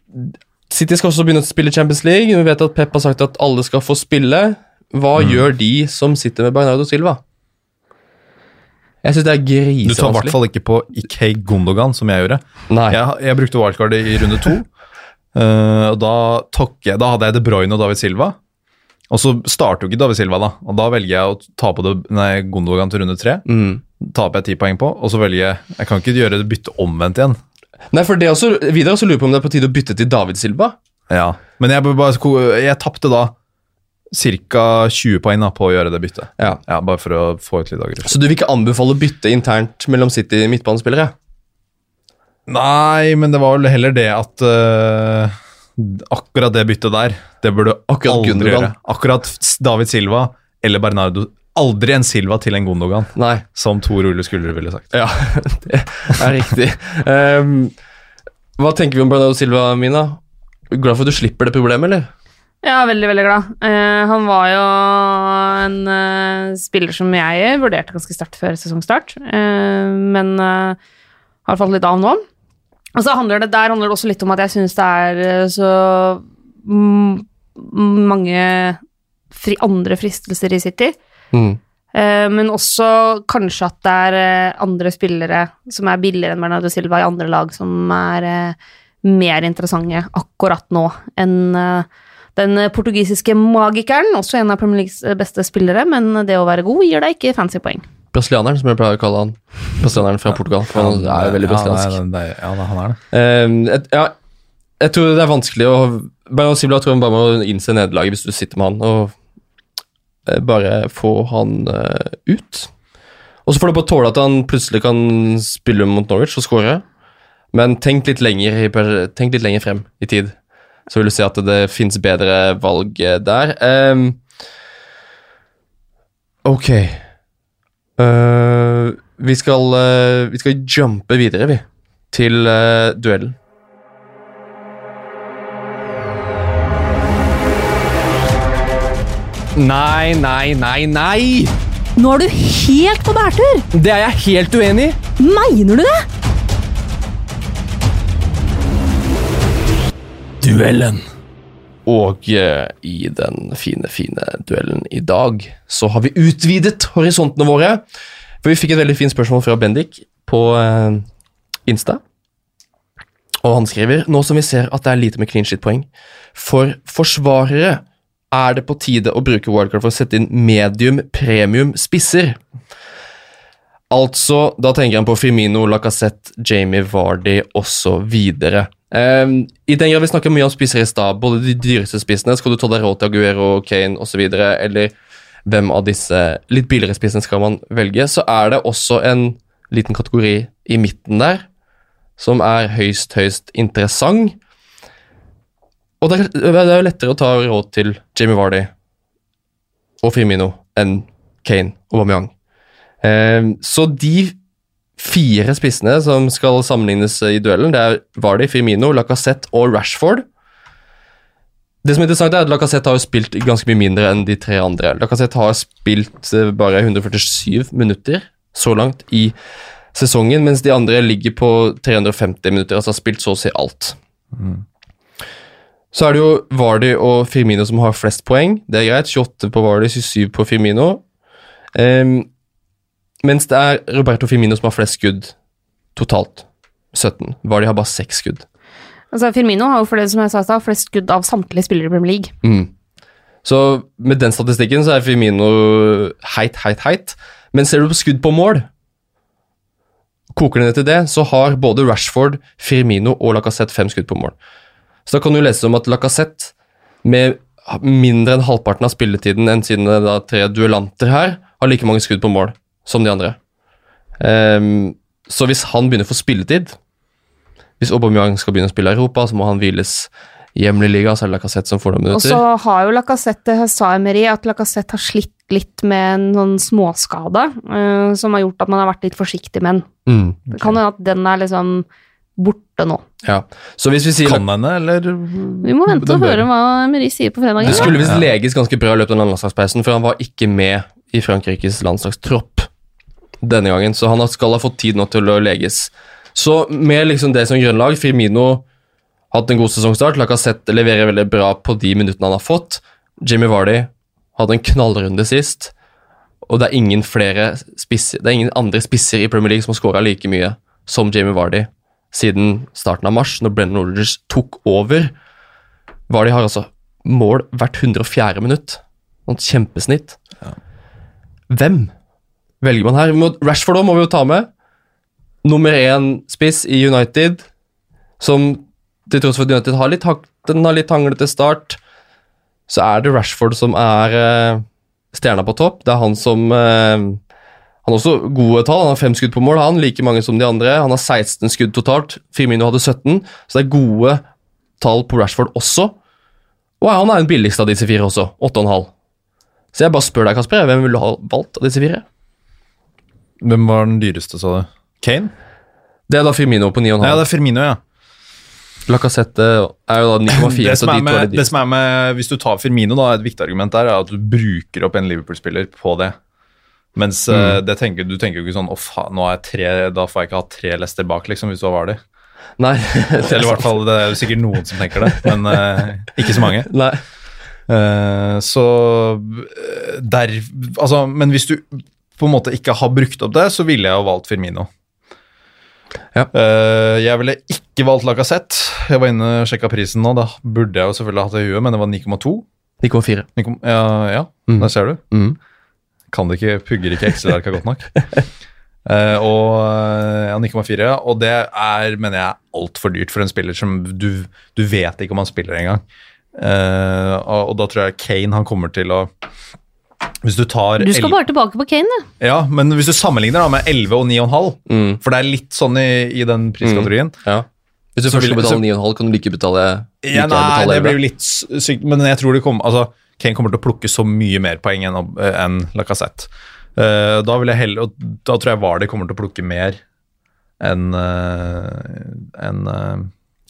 City skal også begynne å spille Champions League. Vi vet at Pep har sagt at alle skal få spille. Hva Mm. gjør de som sitter med Bernardo Silva? Jeg syns det er Du tar i hvert fall ikke på Ikei Gondogan, som jeg gjorde. Jeg, jeg brukte wildcard i runde to. uh, og da, tok jeg, da hadde jeg De Bruyne og David Silva. Og så starter jo ikke David Silva, da. Og da velger jeg å ta på det, nei, Gondogan til runde tre. Mm. Taper jeg ti poeng på, og så velger jeg Jeg kan ikke gjøre det bytte omvendt igjen. Nei, for det også, Vidar også lurer på om det er på tide å bytte til David Silva. Ja. Men jeg, bare- jeg tapte da ca. 20 poeng da, på å gjøre det byttet. Ja. Ja, Bare for å få ut litt aggresjon. Så du vil ikke anbefale å bytte internt mellom City midtbanespillere? Nei, men det var vel heller det at uh, Akkurat det byttet der, det burde du Akkurat aldri Gundogan. gjøre. Akkurat David Silva eller Bernardo. Aldri en Silva til en Gondogan, Nei. som Tor Ole Skuldre ville sagt. Ja, det er riktig. um, hva tenker vi om Bernardo Silva, Mina? Glad for at du slipper det problemet, eller? Ja, veldig, veldig glad. Uh, han var jo en uh, spiller som jeg vurderte ganske sterkt før sesongstart, uh, men har falt litt av nå. Og så handler det, Der handler det også litt om at jeg syns det er så mm, mange fri, andre fristelser i City. Mm. Eh, men også kanskje at det er eh, andre spillere som er billigere enn Bernardo Silva i andre lag, som er eh, mer interessante akkurat nå enn den portugisiske magikeren, også en av Premier Leagues beste spillere, men det å være god gir deg ikke fancy poeng. Brasilianeren, som jeg pleier å kalle han. Brasilianeren fra Portugal. For han er jo veldig brasiliansk. Ja, nei, det, ja, han er det. Ehm, et, ja, jeg tror det er vanskelig å Bernardo Silva tror man bare må innse nederlaget hvis du sitter med han, og bare få han eh, ut. Og så får du bare tåle at han plutselig kan spille mot Norwich og skåre. Men tenk litt lenger, tenk litt lenger frem i tid, så vil du se at det finnes bedre valg eh, der. Um, ok. uh, vi, skal, uh, vi skal jumpe videre, vi, til uh, duellen. Nei, nei, nei, nei! Nå er du helt på bærtur! Det er jeg helt uenig i! Mener du det? Duellen. Og eh, i den fine, fine duellen i dag så har vi utvidet horisontene våre. For vi fikk et veldig fint spørsmål fra Bendik på eh, Insta. Og han skriver nå som vi ser at det er lite med clean shit-poeng for forsvarere, er det på tide å bruke wildcard for å sette inn medium premium spisser. Altså, da tenker han på Firmino, Lacassette, Jamie Vardy osv. Um, I den grad vi snakker mye om spisser i stad, både de dyreste spissene, skal du ta deg råd til Aguero, Kane osv., eller hvem av disse litt billigere spissene skal man velge, så er det også en liten kategori i midten der som er høyst, høyst interessant. Og det er, jo lettere å ta råd til Jamie Vardy og Firmino enn Kane og Bamiang. Eh, så de fire spissene som skal sammenlignes i duellen, det er Vardy, Firmino, Lacassette og Rashford. Det som er interessant er at Lacassette har jo spilt ganske mye mindre enn de tre andre. Lacassette har spilt eh, bare 147 minutter så langt i sesongen, mens de andre ligger på 350 minutter, altså har spilt så å si alt. Så er det jo Vardy og Firmino som har flest poeng. Det er greit. 28 på Vardy, 27 på Firmino. Um, mens det er Roberto Firmino som har flest skudd totalt. 17. Vardy har bare 6 skudd. Altså, Firmino har jo for det som jeg sa flest skudd av samtlige spillere i Premier League. Mm. Så med den statistikken så er Firmino heit, heit, heit. Men ser du på skudd på mål, koker det ned til det, så har både Rashford, Firmino og Lacassette fem skudd på mål. Så da kan du lese om at Lacassette, med mindre enn halvparten av spilletiden enn sine da, tre duellanter her, har like mange skudd på mål som de andre. Um, så hvis han begynner å få spilletid, hvis Aubameyang skal begynne å spille i Europa, så må han hviles i hjemlig liga, så er det Lacassette som får noen Og så har jo Lacassette, sa Emery, at Lacassette har slitt litt med en sånn småskade, eh, som har gjort at man har vært litt forsiktig med den. Mm. Det kan hende at den er liksom borte nå. Ja, så hvis vi sier Kan henne, eller Vi må vente og høre hva Emery sier på fredag. Det skulle visst Ja. leges ganske bra i løpet av landslagspausen, for han var ikke med i Frankrikes landslagstropp denne gangen, så han skal ha fått tid nå til å leges. Så med liksom det som grunnlag, Firmino hatt en god sesongstart, Lacassette leverer veldig bra på de minuttene han har fått. Jimmy Vardy hadde en knallrunde sist, og det er ingen flere spisser, det er ingen andre spisser i Premier League som har skåra like mye som Jamie Vardy siden starten av mars, når Brennan Rodgers tok over. Var de har altså mål hvert 104. minutt. Sånt kjempesnitt. kjempesnitt. Hvem velger man her? Må- Rashford må vi jo ta med. Nummer én spiss i United, som til tross for at United har litt, har litt hanglete start, så er det Rashford som er eh, stjerna på topp. Det er han som eh, Han har også gode tall. Han har fem skudd på mål, han, like mange som de andre. Han har 16 skudd totalt. Firmino hadde 17, så det er gode tall på Rashford også. Og han er den billigste av disse fire også. 8,5. Så jeg bare spør deg, Kasper, hvem ville du ha valgt av disse fire? Hvem var den dyreste, sa du? Kane? Det er da Firmino på 9,5. Ja, det er Firmino, ja. Lacassette er jo da 9,4, Det som, er med, de det som er med Hvis du tar Firmino, da, et viktig argument der, er at du bruker opp en Liverpool-spiller på det. Mens mm. det tenker, du tenker jo ikke sånn nå er jeg tre, da får jeg ikke ha tre lester bak, liksom, hvis du har Vardy. Nei, er Eller i hvert fall, det er jo sikkert noen som tenker det, men uh, ikke så mange. Nei. Uh, så eh, der Altså, men hvis du på en måte ikke har brukt opp det, så ville jeg jo valgt Firmino. Ja. Uh, jeg ville ikke valgt Lacassette. Jeg var inne og sjekka prisen nå. Da burde jeg jo selvfølgelig hatt det i huet, men det var 9,2. 9,4. Ja, ja Mm. der ser du. Mm. Kan det ikke, pugger ikke Excel-arka godt nok. Uh, og eh, ja, 9,4. Og det er, mener jeg, altfor dyrt for en spiller som du, du vet ikke om han spiller engang. Uh, og, og da tror jeg Kane han kommer til å Hvis du tar Du skal bare tilbake på Kane, du. Ja, men hvis du sammenligner da med 11 og 9,5, Mm. for det er litt sånn i, i den priskategorien Ja. Hvis du først skal betale 9,5, kan du like betale like ja, Nei, betale det blir jo litt sykt, men jeg tror det kommer Altså, Kane kommer til å plukke så mye mer poeng enn, eh, enn Lacassette. Uh, da vil jeg heller, og da tror jeg Vardy kommer til å plukke mer enn uh, enn uh,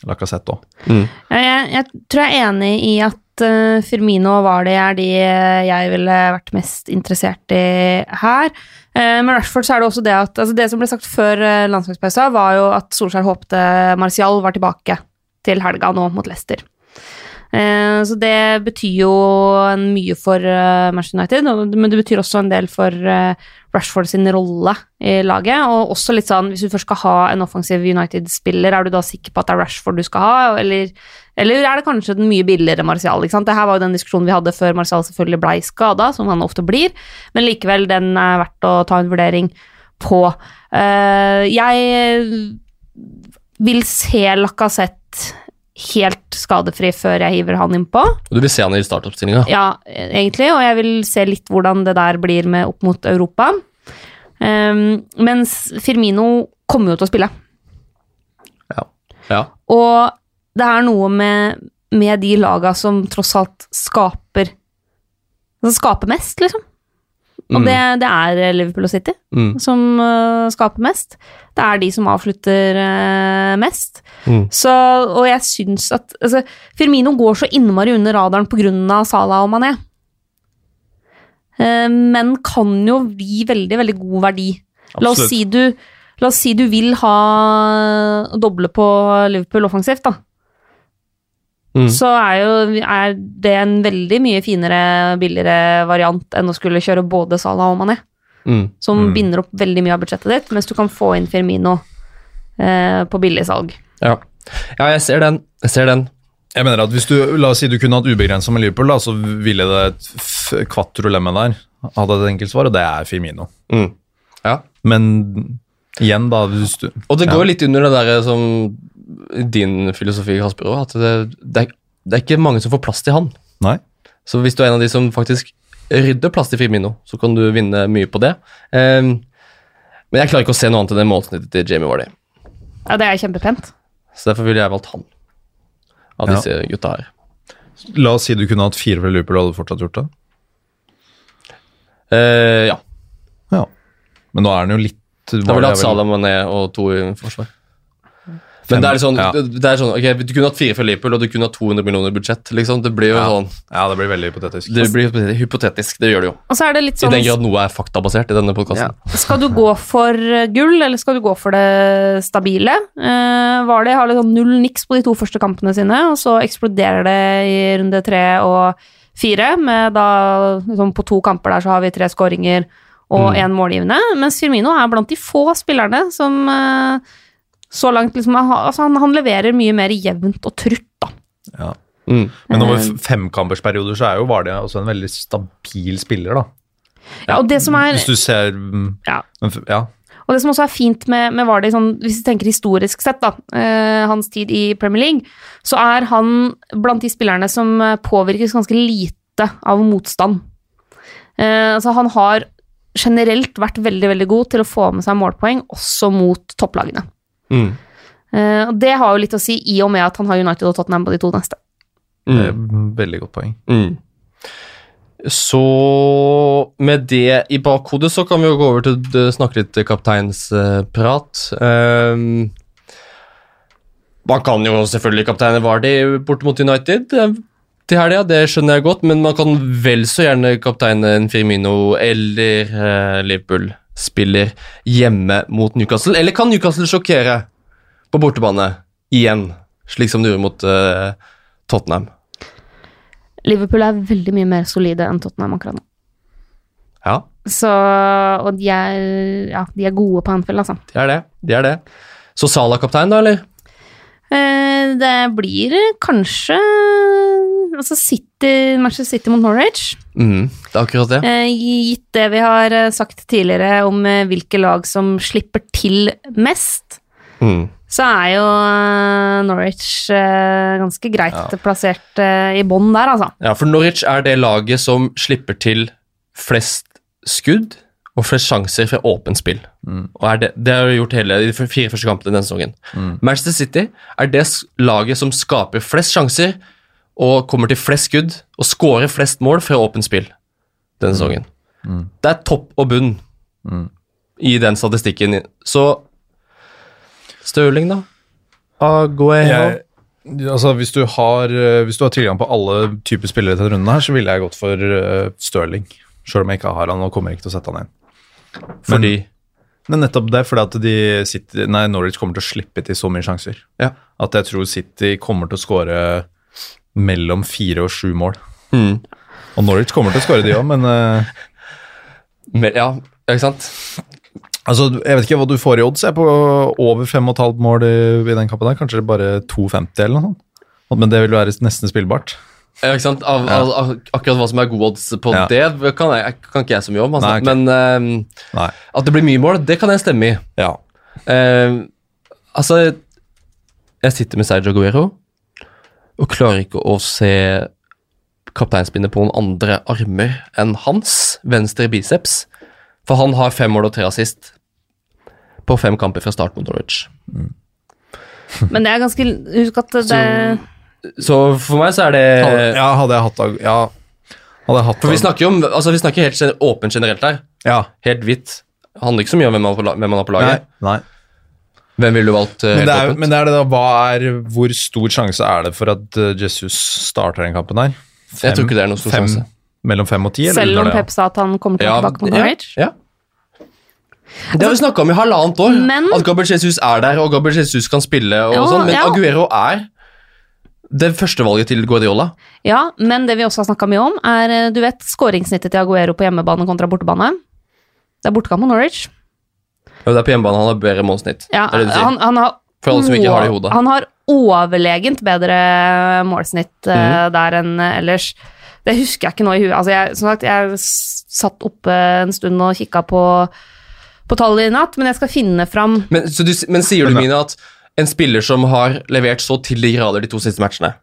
Lacassette òg. Mm. Ja, Jeg, jeg tror jeg er enig i at eh, Firmino og Vardy er de eh, jeg ville vært mest interessert i her. Uh, med Rashford så er det også det at altså Det som ble sagt før landslagspausa, var jo at Solskjær håpte Martial var tilbake til helga nå mot Leicester. Eh, så det betyr jo mye for eh, Manchester United, men det betyr også en del for eh, Rashford sin rolle i laget. Og også litt sånn, hvis du først skal ha en offensiv United-spiller, er du da sikker på at det er Rashford du skal ha, eller, eller er det kanskje den mye billigere Martial? ikke? Det her var jo den diskusjonen vi hadde før Martial selvfølgelig blei skada, som han ofte blir, men likevel, den er verdt å ta en vurdering på. Jeg vil se Lacassette helt skadefri før jeg hiver han innpå. Du vil se han i startoppstillinga. Ja, egentlig, og jeg vil se litt hvordan det der blir med opp mot Europa. Um, mens Firmino kommer jo til å spille. Ja. Og det er noe med, med de laga som tross alt skaper Som skaper mest, liksom. Og Mm. det, det er Liverpool og City Mm. som uh, skaper mest. Det er de som avslutter uh, mest. Mm. Så, og jeg syns at altså, Firmino går så innmari under radaren pga. Salah og Mané. Uh, men kan jo gi veldig, veldig god verdi. La oss, si du, la oss si du vil ha doble på Liverpool offensivt, da. Mm. Så er jo er det en veldig mye finere, billigere variant enn å skulle kjøre både Salah og Mané Mm. som Mm. binder opp veldig mye av budsjettet ditt, mens du kan få inn Firmino eh, på billigsalg. Ja. ja, jeg ser den. Jeg ser den. Jeg mener at hvis du, La oss si du kunne hatt ubegrensa med Liverpool, da, så ville det et f- der hadde et enkelt svar, og det er Firmino. Mm. Ja. Men igjen, da hvis du, Og det Ja. går litt under det der som din filosofi, Kasper, at det, det, er, det er ikke mange som får plass til han. Nei. Så hvis du er en av de som faktisk rydder plass til Firmino, så kan du vinne mye på det. Um, men jeg klarer ikke å se noe annet enn det målsnittet til Jamie Wardy. Ja, det er kjempepent. Så derfor ville jeg valgt han av Ja. disse gutta her. La oss si du kunne hatt fire fra Liverpool, hadde du fortsatt gjort det? Uh, ja. Ja. Men nå er den jo litt Da ville jeg hatt Salah Mané og to i forsvar. Men det er sånn, ja. det er sånn ok, Du kunne hatt fire fra Liverpool, og du kunne hatt 200 millioner i budsjett. liksom. Det blir jo Ja. sånn Ja, det blir veldig hypotetisk. Det blir hypotetisk, det gjør det jo. Og så er det litt I sånn den grad noe er faktabasert i denne podkasten. Skal du gå for eh, gull, eller skal du gå for det stabile? Uh, var det har litt sånn null niks på de to første kampene sine, og så eksploderer det i runde tre og fire, med da liksom på to kamper der så har vi tre skåringer og én målgivende, mens Firmino er blant de få spillerne som eh, så langt liksom altså han, han leverer mye mer jevnt og trutt, da. Ja. Mm. Men over Eh. femkampersperioder så er jo Vardø også en veldig stabil spiller, da. Ja, og det som er Hvis du ser mm, Ja. ja. Og det som også er fint med, med Vardy, sånn, hvis vi tenker historisk sett, da, eh, hans tid i Premier League, så er han blant de spillerne som eh, påvirkes ganske lite av motstand. Eh, altså han har generelt vært veldig veldig god til å få med seg målpoeng, også mot topplagene. Mm. Eh, og det har jo litt å si i og med at han har United og Tottenham på de to neste. Det er Mm. Veldig godt poeng. Mm. Så med det i bakhodet så kan vi jo gå over til å snakke litt kapteinsprat. Um, man kan jo selvfølgelig kapteine Vardy bort mot United eh, til helga, det skjønner jeg godt, men man kan vel så gjerne kapteine en Firmino eller eh, Liverpool-spiller hjemme mot Newcastle. Eller kan Newcastle sjokkere på bortebane igjen, slik som de gjorde mot uh, Tottenham? Liverpool er veldig mye mer solide enn Tottenham akkurat nå. Ja. Så, og de er, ja, de er gode på Anfield, altså. De er det. de er det. Så Salah kaptein, da, eller? Eh, det blir kanskje altså City, Manchester City mot Norwich. Mm, det er akkurat det. Eh, gitt det vi har eh, sagt tidligere om eh, hvilke lag som slipper til mest, Mm. så er jo Norwich ganske greit plassert eh, i bånn der, altså. Ja, for Norwich er det laget som slipper til flest skudd og flest sjanser fra åpent spill. Og er det, det har vi gjort hele de fire første kampene denne sesongen. Manchester City er det laget som skaper flest sjanser og kommer til flest skudd og scorer flest mål fra åpent spill denne sesongen. Det er topp og bunn i den statistikken. Så Stirling, da? Aguero? Jeg, altså, hvis, du har, eh, hvis du har tilgang på alle typer spillere til denne runden, her, så ville jeg gått for uh, Stirling. Selv om jeg ikke har han og kommer ikke til å sette han inn. Fordi Men nettopp det, fordi at de sitter, nei, Norwich kommer til å slippe til så mye sjanser. Ja. At jeg tror City kommer til å skåre mellom fire og sju mål. mm, Og Norwich kommer til å skåre de òg, men uh, Ja, ikke sant? altså, jeg vet ikke hva du får i odds. Jeg er på over fem og et halvt mål i, i den kampen. der, Kanskje bare 2,50 eller noe sånt. Men det vil være nesten spillbart. Ja, ikke sant? Av, ja. av, akkurat hva som er gode odds på Ja. det, kan, jeg, kan ikke jeg så mye om. Altså. Nei, okay. Men um, Nei. at det blir mye mål, det kan jeg stemme i. Ja. Uh, altså Jeg sitter med Sergio Aguero og klarer ikke å se kapteinspinnet på noen andre armer enn hans venstre biceps. For han har fem mål og tre assist på fem kamper fra start mot Norwich. Men det er ganske Husk at det Så for meg så er det Hadde, ja, hadde jeg hatt Ja, hadde jeg hatt For vi snakker jo om Altså vi snakker helt gen- åpent generelt her. Ja. Helt hvitt. Handler ikke så mye om hvem man har på, la- hvem man har på Nei, laget. nei. Hvem ville du valgt? eh, Men helt det, er, åpent? men det er det da, hva er, hvor stor sjanse er det for at eh, Jesus starter den kampen her? jeg tror ikke det er noen stor fem, sjanse. Mellom fem og ti? eller Selv om under det, Pep sa at han kommer til å Ja, tilbake mot ja, Norwich. ja. Det har vi snakka om i halvannet år. Men- At Gabriel Jesus er der, og Gabriel Jesus kan spille. og Ja, sånn, Men ja. Aguero er det første valget til Guardiola. Ja, men det vi også har snakka mye om, er eh, du vet, skåringssnittet til Aguero på hjemmebane kontra bortebane. Det er bortekamp mot Norwich. Ja, Det er på hjemmebane han har bedre målsnitt. Ja, det er det du sier. han, han har For alle som ikke har det i hodet. Han har overlegent bedre målsnitt mm. Mhm. der enn eh, ellers. Det husker jeg ikke nå i huet. Altså, jeg, som sagt, jeg satt oppe en stund og kikka på, på tallet i natt, men jeg skal finne fram Men, så du, men sier du, Mina, at en spiller som har levert så til de grader de to siste matchene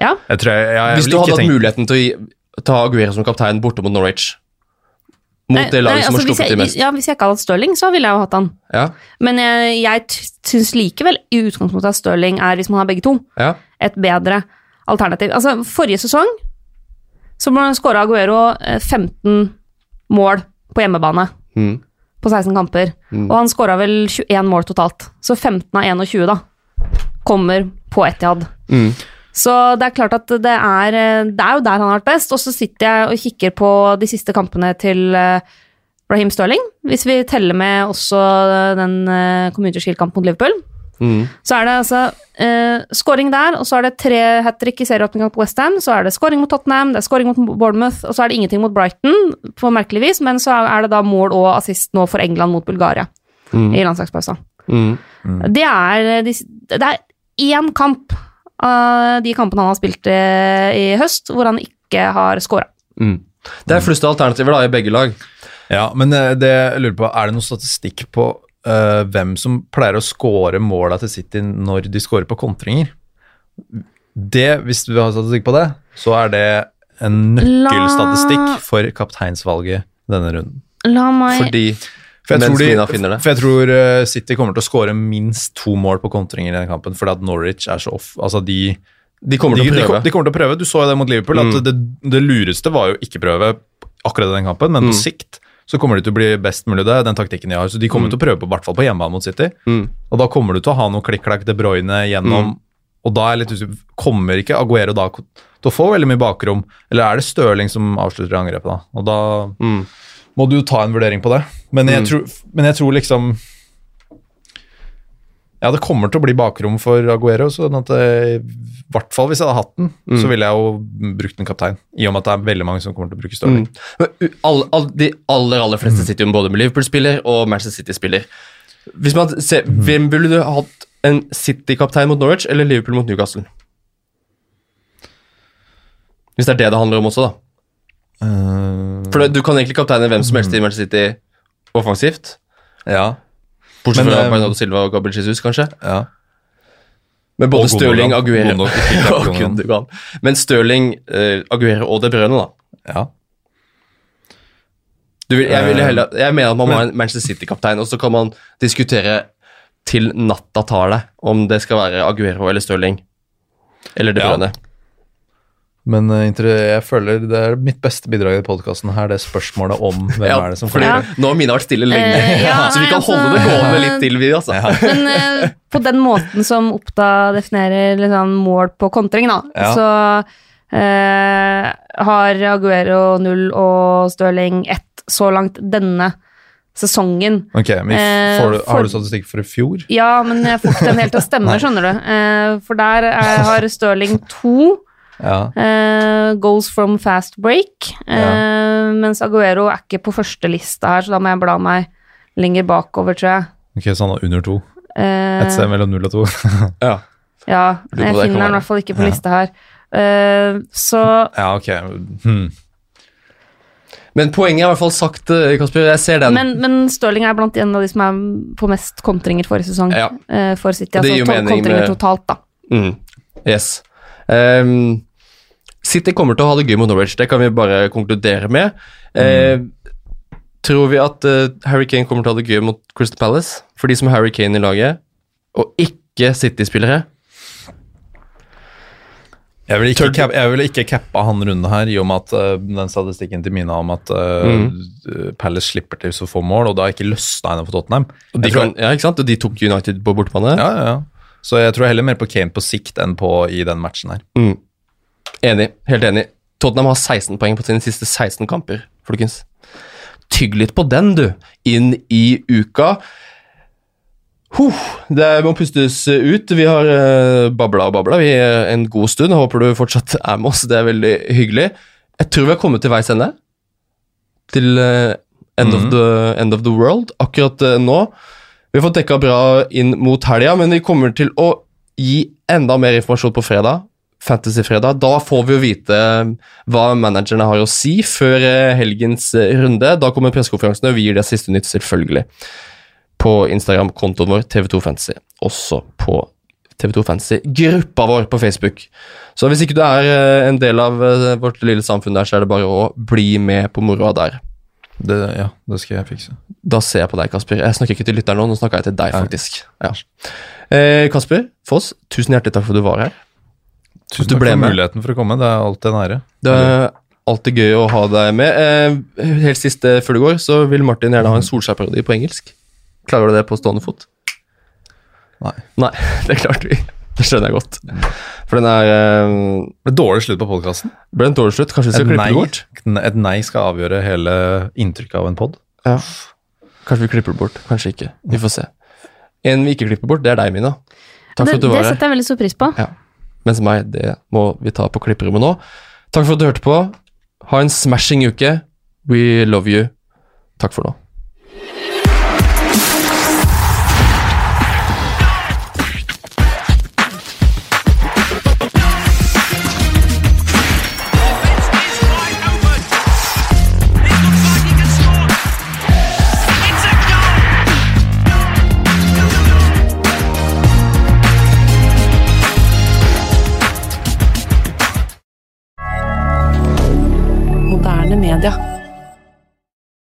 Ja, Jeg tror jeg, jeg, jeg Hvis du hadde hatt muligheten til å ta Aguero som kaptein borte mot Norwich Mot Nei, det laget nei, som altså, har sluppet jeg, mest. Ja, hvis jeg ikke hadde hatt Stirling, så ville jeg jo hatt han. Ja, Men jeg, jeg syns likevel i utgangspunktet at Stirling er, hvis man har begge to, ja. et bedre alternativ. Altså, forrige sesong så skåra Aguero eh, 15 mål på hjemmebane Mm. På 16 kamper. Mm. Og han skåra vel 21 mål totalt. Så 15 av 21, da, kommer på Etiad. Mm. Så det er klart at det er, eh, det er jo der han har vært best. Og så sitter jeg og kikker på de siste kampene til eh, Raheem Sterling, hvis vi teller med også den uh, Community Shield-kampen mot Liverpool. Mm. Så er det altså eh, scoring der, og så er det tre hat trick i serieåpninga på Westham. Så er det scoring mot Tottenham, det er scoring mot Bournemouth, og så er det ingenting mot Brighton, på merkelig vis, men så er det da mål og assist nå for England mot Bulgaria Mm. i landslagspausa. Mm. Det er de, Det er én kamp av de kampene han har spilt eh, i høst, hvor han ikke har scora. Mm. Det er flust av alternativer da, i begge lag. Ja, men eh, det jeg lurer på, er det noen statistikk på eh, hvem som pleier å score måla til City når de scorer på kontringer? Det, hvis du har statistikk på det, så er det en nøkkelstatistikk for kapteinsvalget denne runden. La meg Fordi For jeg, tror de, for jeg tror eh, City kommer til å skåre minst to mål på kontringer i denne kampen, fordi at Norwich er så off. Altså de, De kommer de, til å de, de kommer til å prøve. Du så jo det mot Liverpool, Mm. at det, det lureste var jo ikke prøve akkurat i den kampen, men Mm. på sikt så kommer de til å bli best mulig det, den taktikken de har. Så de kommer til å prøve på, i hvert fall på hjemmebane mot City. Mm. Og da kommer du til å ha noe klikk-klakk De Bruyne gjennom, og da er jeg litt usikker, kommer ikke Aguero da til å få veldig mye bakrom, eller er det Stirling som avslutter angrepet da? Og da Mm. må du jo ta en vurdering på det. Men jeg, Mm. tror, men jeg tror liksom Ja, det kommer til å bli bakrom for Aguero, sånn at eh, i hvert fall hvis jeg hadde hatt den, Mm. så ville jeg jo brukt en kaptein. I og med at det er veldig mange som kommer til å bruke Stirling. Mm. All, all, de aller aller fleste sitter jo både med Liverpool-spiller og Manchester City-spiller. Hvis man ser, Hvem ville du hatt en City-kaptein mot Norwich eller Liverpool mot Newcastle? Hvis det er det det handler om også, da. Uh, For Du kan egentlig kapteine hvem som helst i Manchester City offensivt. ja, Bortsett fra eh, Bernardo Silva og Gabriel Jesus, kanskje. ja. Men både Og Stirling, Aguero Gundogan, og Gundogan. Men Stirling, uh, Aguero og De Bruyne, da. ja. Du vil, jeg, vil Eh, heller, jeg mener at man må ha en Manchester City-kaptein, og så kan man diskutere til natta tar det, om det skal være Aguero eller Stirling. Eller De Ja. Men eh, jeg føler det er mitt beste bidrag i podkasten her, det spørsmålet om hvem Ja, er det som fordi. Ja. Nå har mine vært stille lenge, uh, ja, så vi kan altså- holde det gående litt til, vi, altså. Men uh, på den måten som Oppda definerer liksom, mål på kontring, da, Ja. så uh, har Aguero 0 og Stirling 1 så langt denne sesongen. Ok, men får du, for- Har du statistikk for i fjor? Ja, men jeg får ikke den helt til å stemme, skjønner du. For der er, har Stirling to Ja. eh, goals from fast break, eh, mens Aguero er ikke på første lista her, så da må jeg bla meg lenger bakover, tror jeg. Ok, så han har under to. Uh, Et sted mellom null og to. Ja. Ja, jeg finner han i hvert fall ikke på Ja. lista her. Uh, så ja, ok. Hmm. Men poenget er i hvert fall sagt, eh, Kasper. Jeg ser den. men, men Stirling er blant en av de som er på mest kontringer forrige sesong Ja. eh, for City. Det Altså gir jo tolv mening kontringer med- totalt, da. Mm. Yes. Ehm, City kommer til å ha det gøy mot Norwich, det kan vi bare konkludere med. Eh, tror vi at uh, Harry Kane kommer til å ha det gøy mot Crystal Palace? For de som har Harry Kane i laget, og ikke City-spillere? Jeg vil ikke, cap, jeg vil ikke cappe han runde her, i og med at uh, den statistikken til Mina om at uh, Mm. Palace slipper til så få mål, og da har ikke løsna henne for Tottenham. De, tror- kan, ja, ikke sant? Og de tok United på bortebane? Ja, ja, ja. Så jeg tror heller mer på Kane på sikt enn på i den matchen her. Mm. Enig. Helt enig. Tottenham har 16 poeng på sine siste 16 kamper, folkens. Tygg litt på den, du. Inn i uka. Huh, det må pustes ut. Vi har uh, babla og babla vi er en god stund. Håper du fortsatt er med oss. Det er veldig hyggelig. Jeg tror vi har kommet til veis ende. Til uh, end, of Mhm. the, end of the world akkurat uh, nå. Vi har fått dekka bra inn mot helga, men vi kommer til å gi enda mer informasjon på fredag. Fantasy-fredag. Da får vi jo vite hva managerne har å si før eh, helgens eh, runde. Da kommer pressekonferansene, og vi gir det siste nytt, selvfølgelig. På Instagram-kontoen vår, TV2 Fantasy. Også på TV2 Fantasy-gruppa vår på Facebook. Så hvis ikke du er eh, en del av vårt lille samfunn der, så er det bare å bli med på moroa der. Det, ja, det skal jeg fikse. Da ser jeg på deg, Kasper. Jeg snakker ikke til lytteren nå, nå snakker jeg til deg, faktisk. Ja. Eh, Kasper Foss, tusen hjertelig takk for at du var her. Tusen takk for muligheten for å komme. Det er alltid en ære. Det er alltid gøy å ha deg med. Eh, helt siste før du går, så vil Martin gjerne ha en Solskjær-parodi på engelsk. Klarer du det på stående fot? Nei. Nei, det klarte vi. Det skjønner jeg godt. For den er eh, Det ble dårlig slutt på podkasten. Ble en dårlig slutt. Kanskje vi skal klippe det bort? et nei skal avgjøre hele inntrykket av en pod. Ja. Kanskje vi klipper det bort. Kanskje ikke. Vi får se. En vi ikke klipper bort, det er deg, Mina. Takk for at du var her. Det setter jeg veldig stor pris på. Ja. Mens meg, det må vi ta på klipperommet nå. Takk for at du hørte på. Ha en smashing uke. We love you. Takk for nå.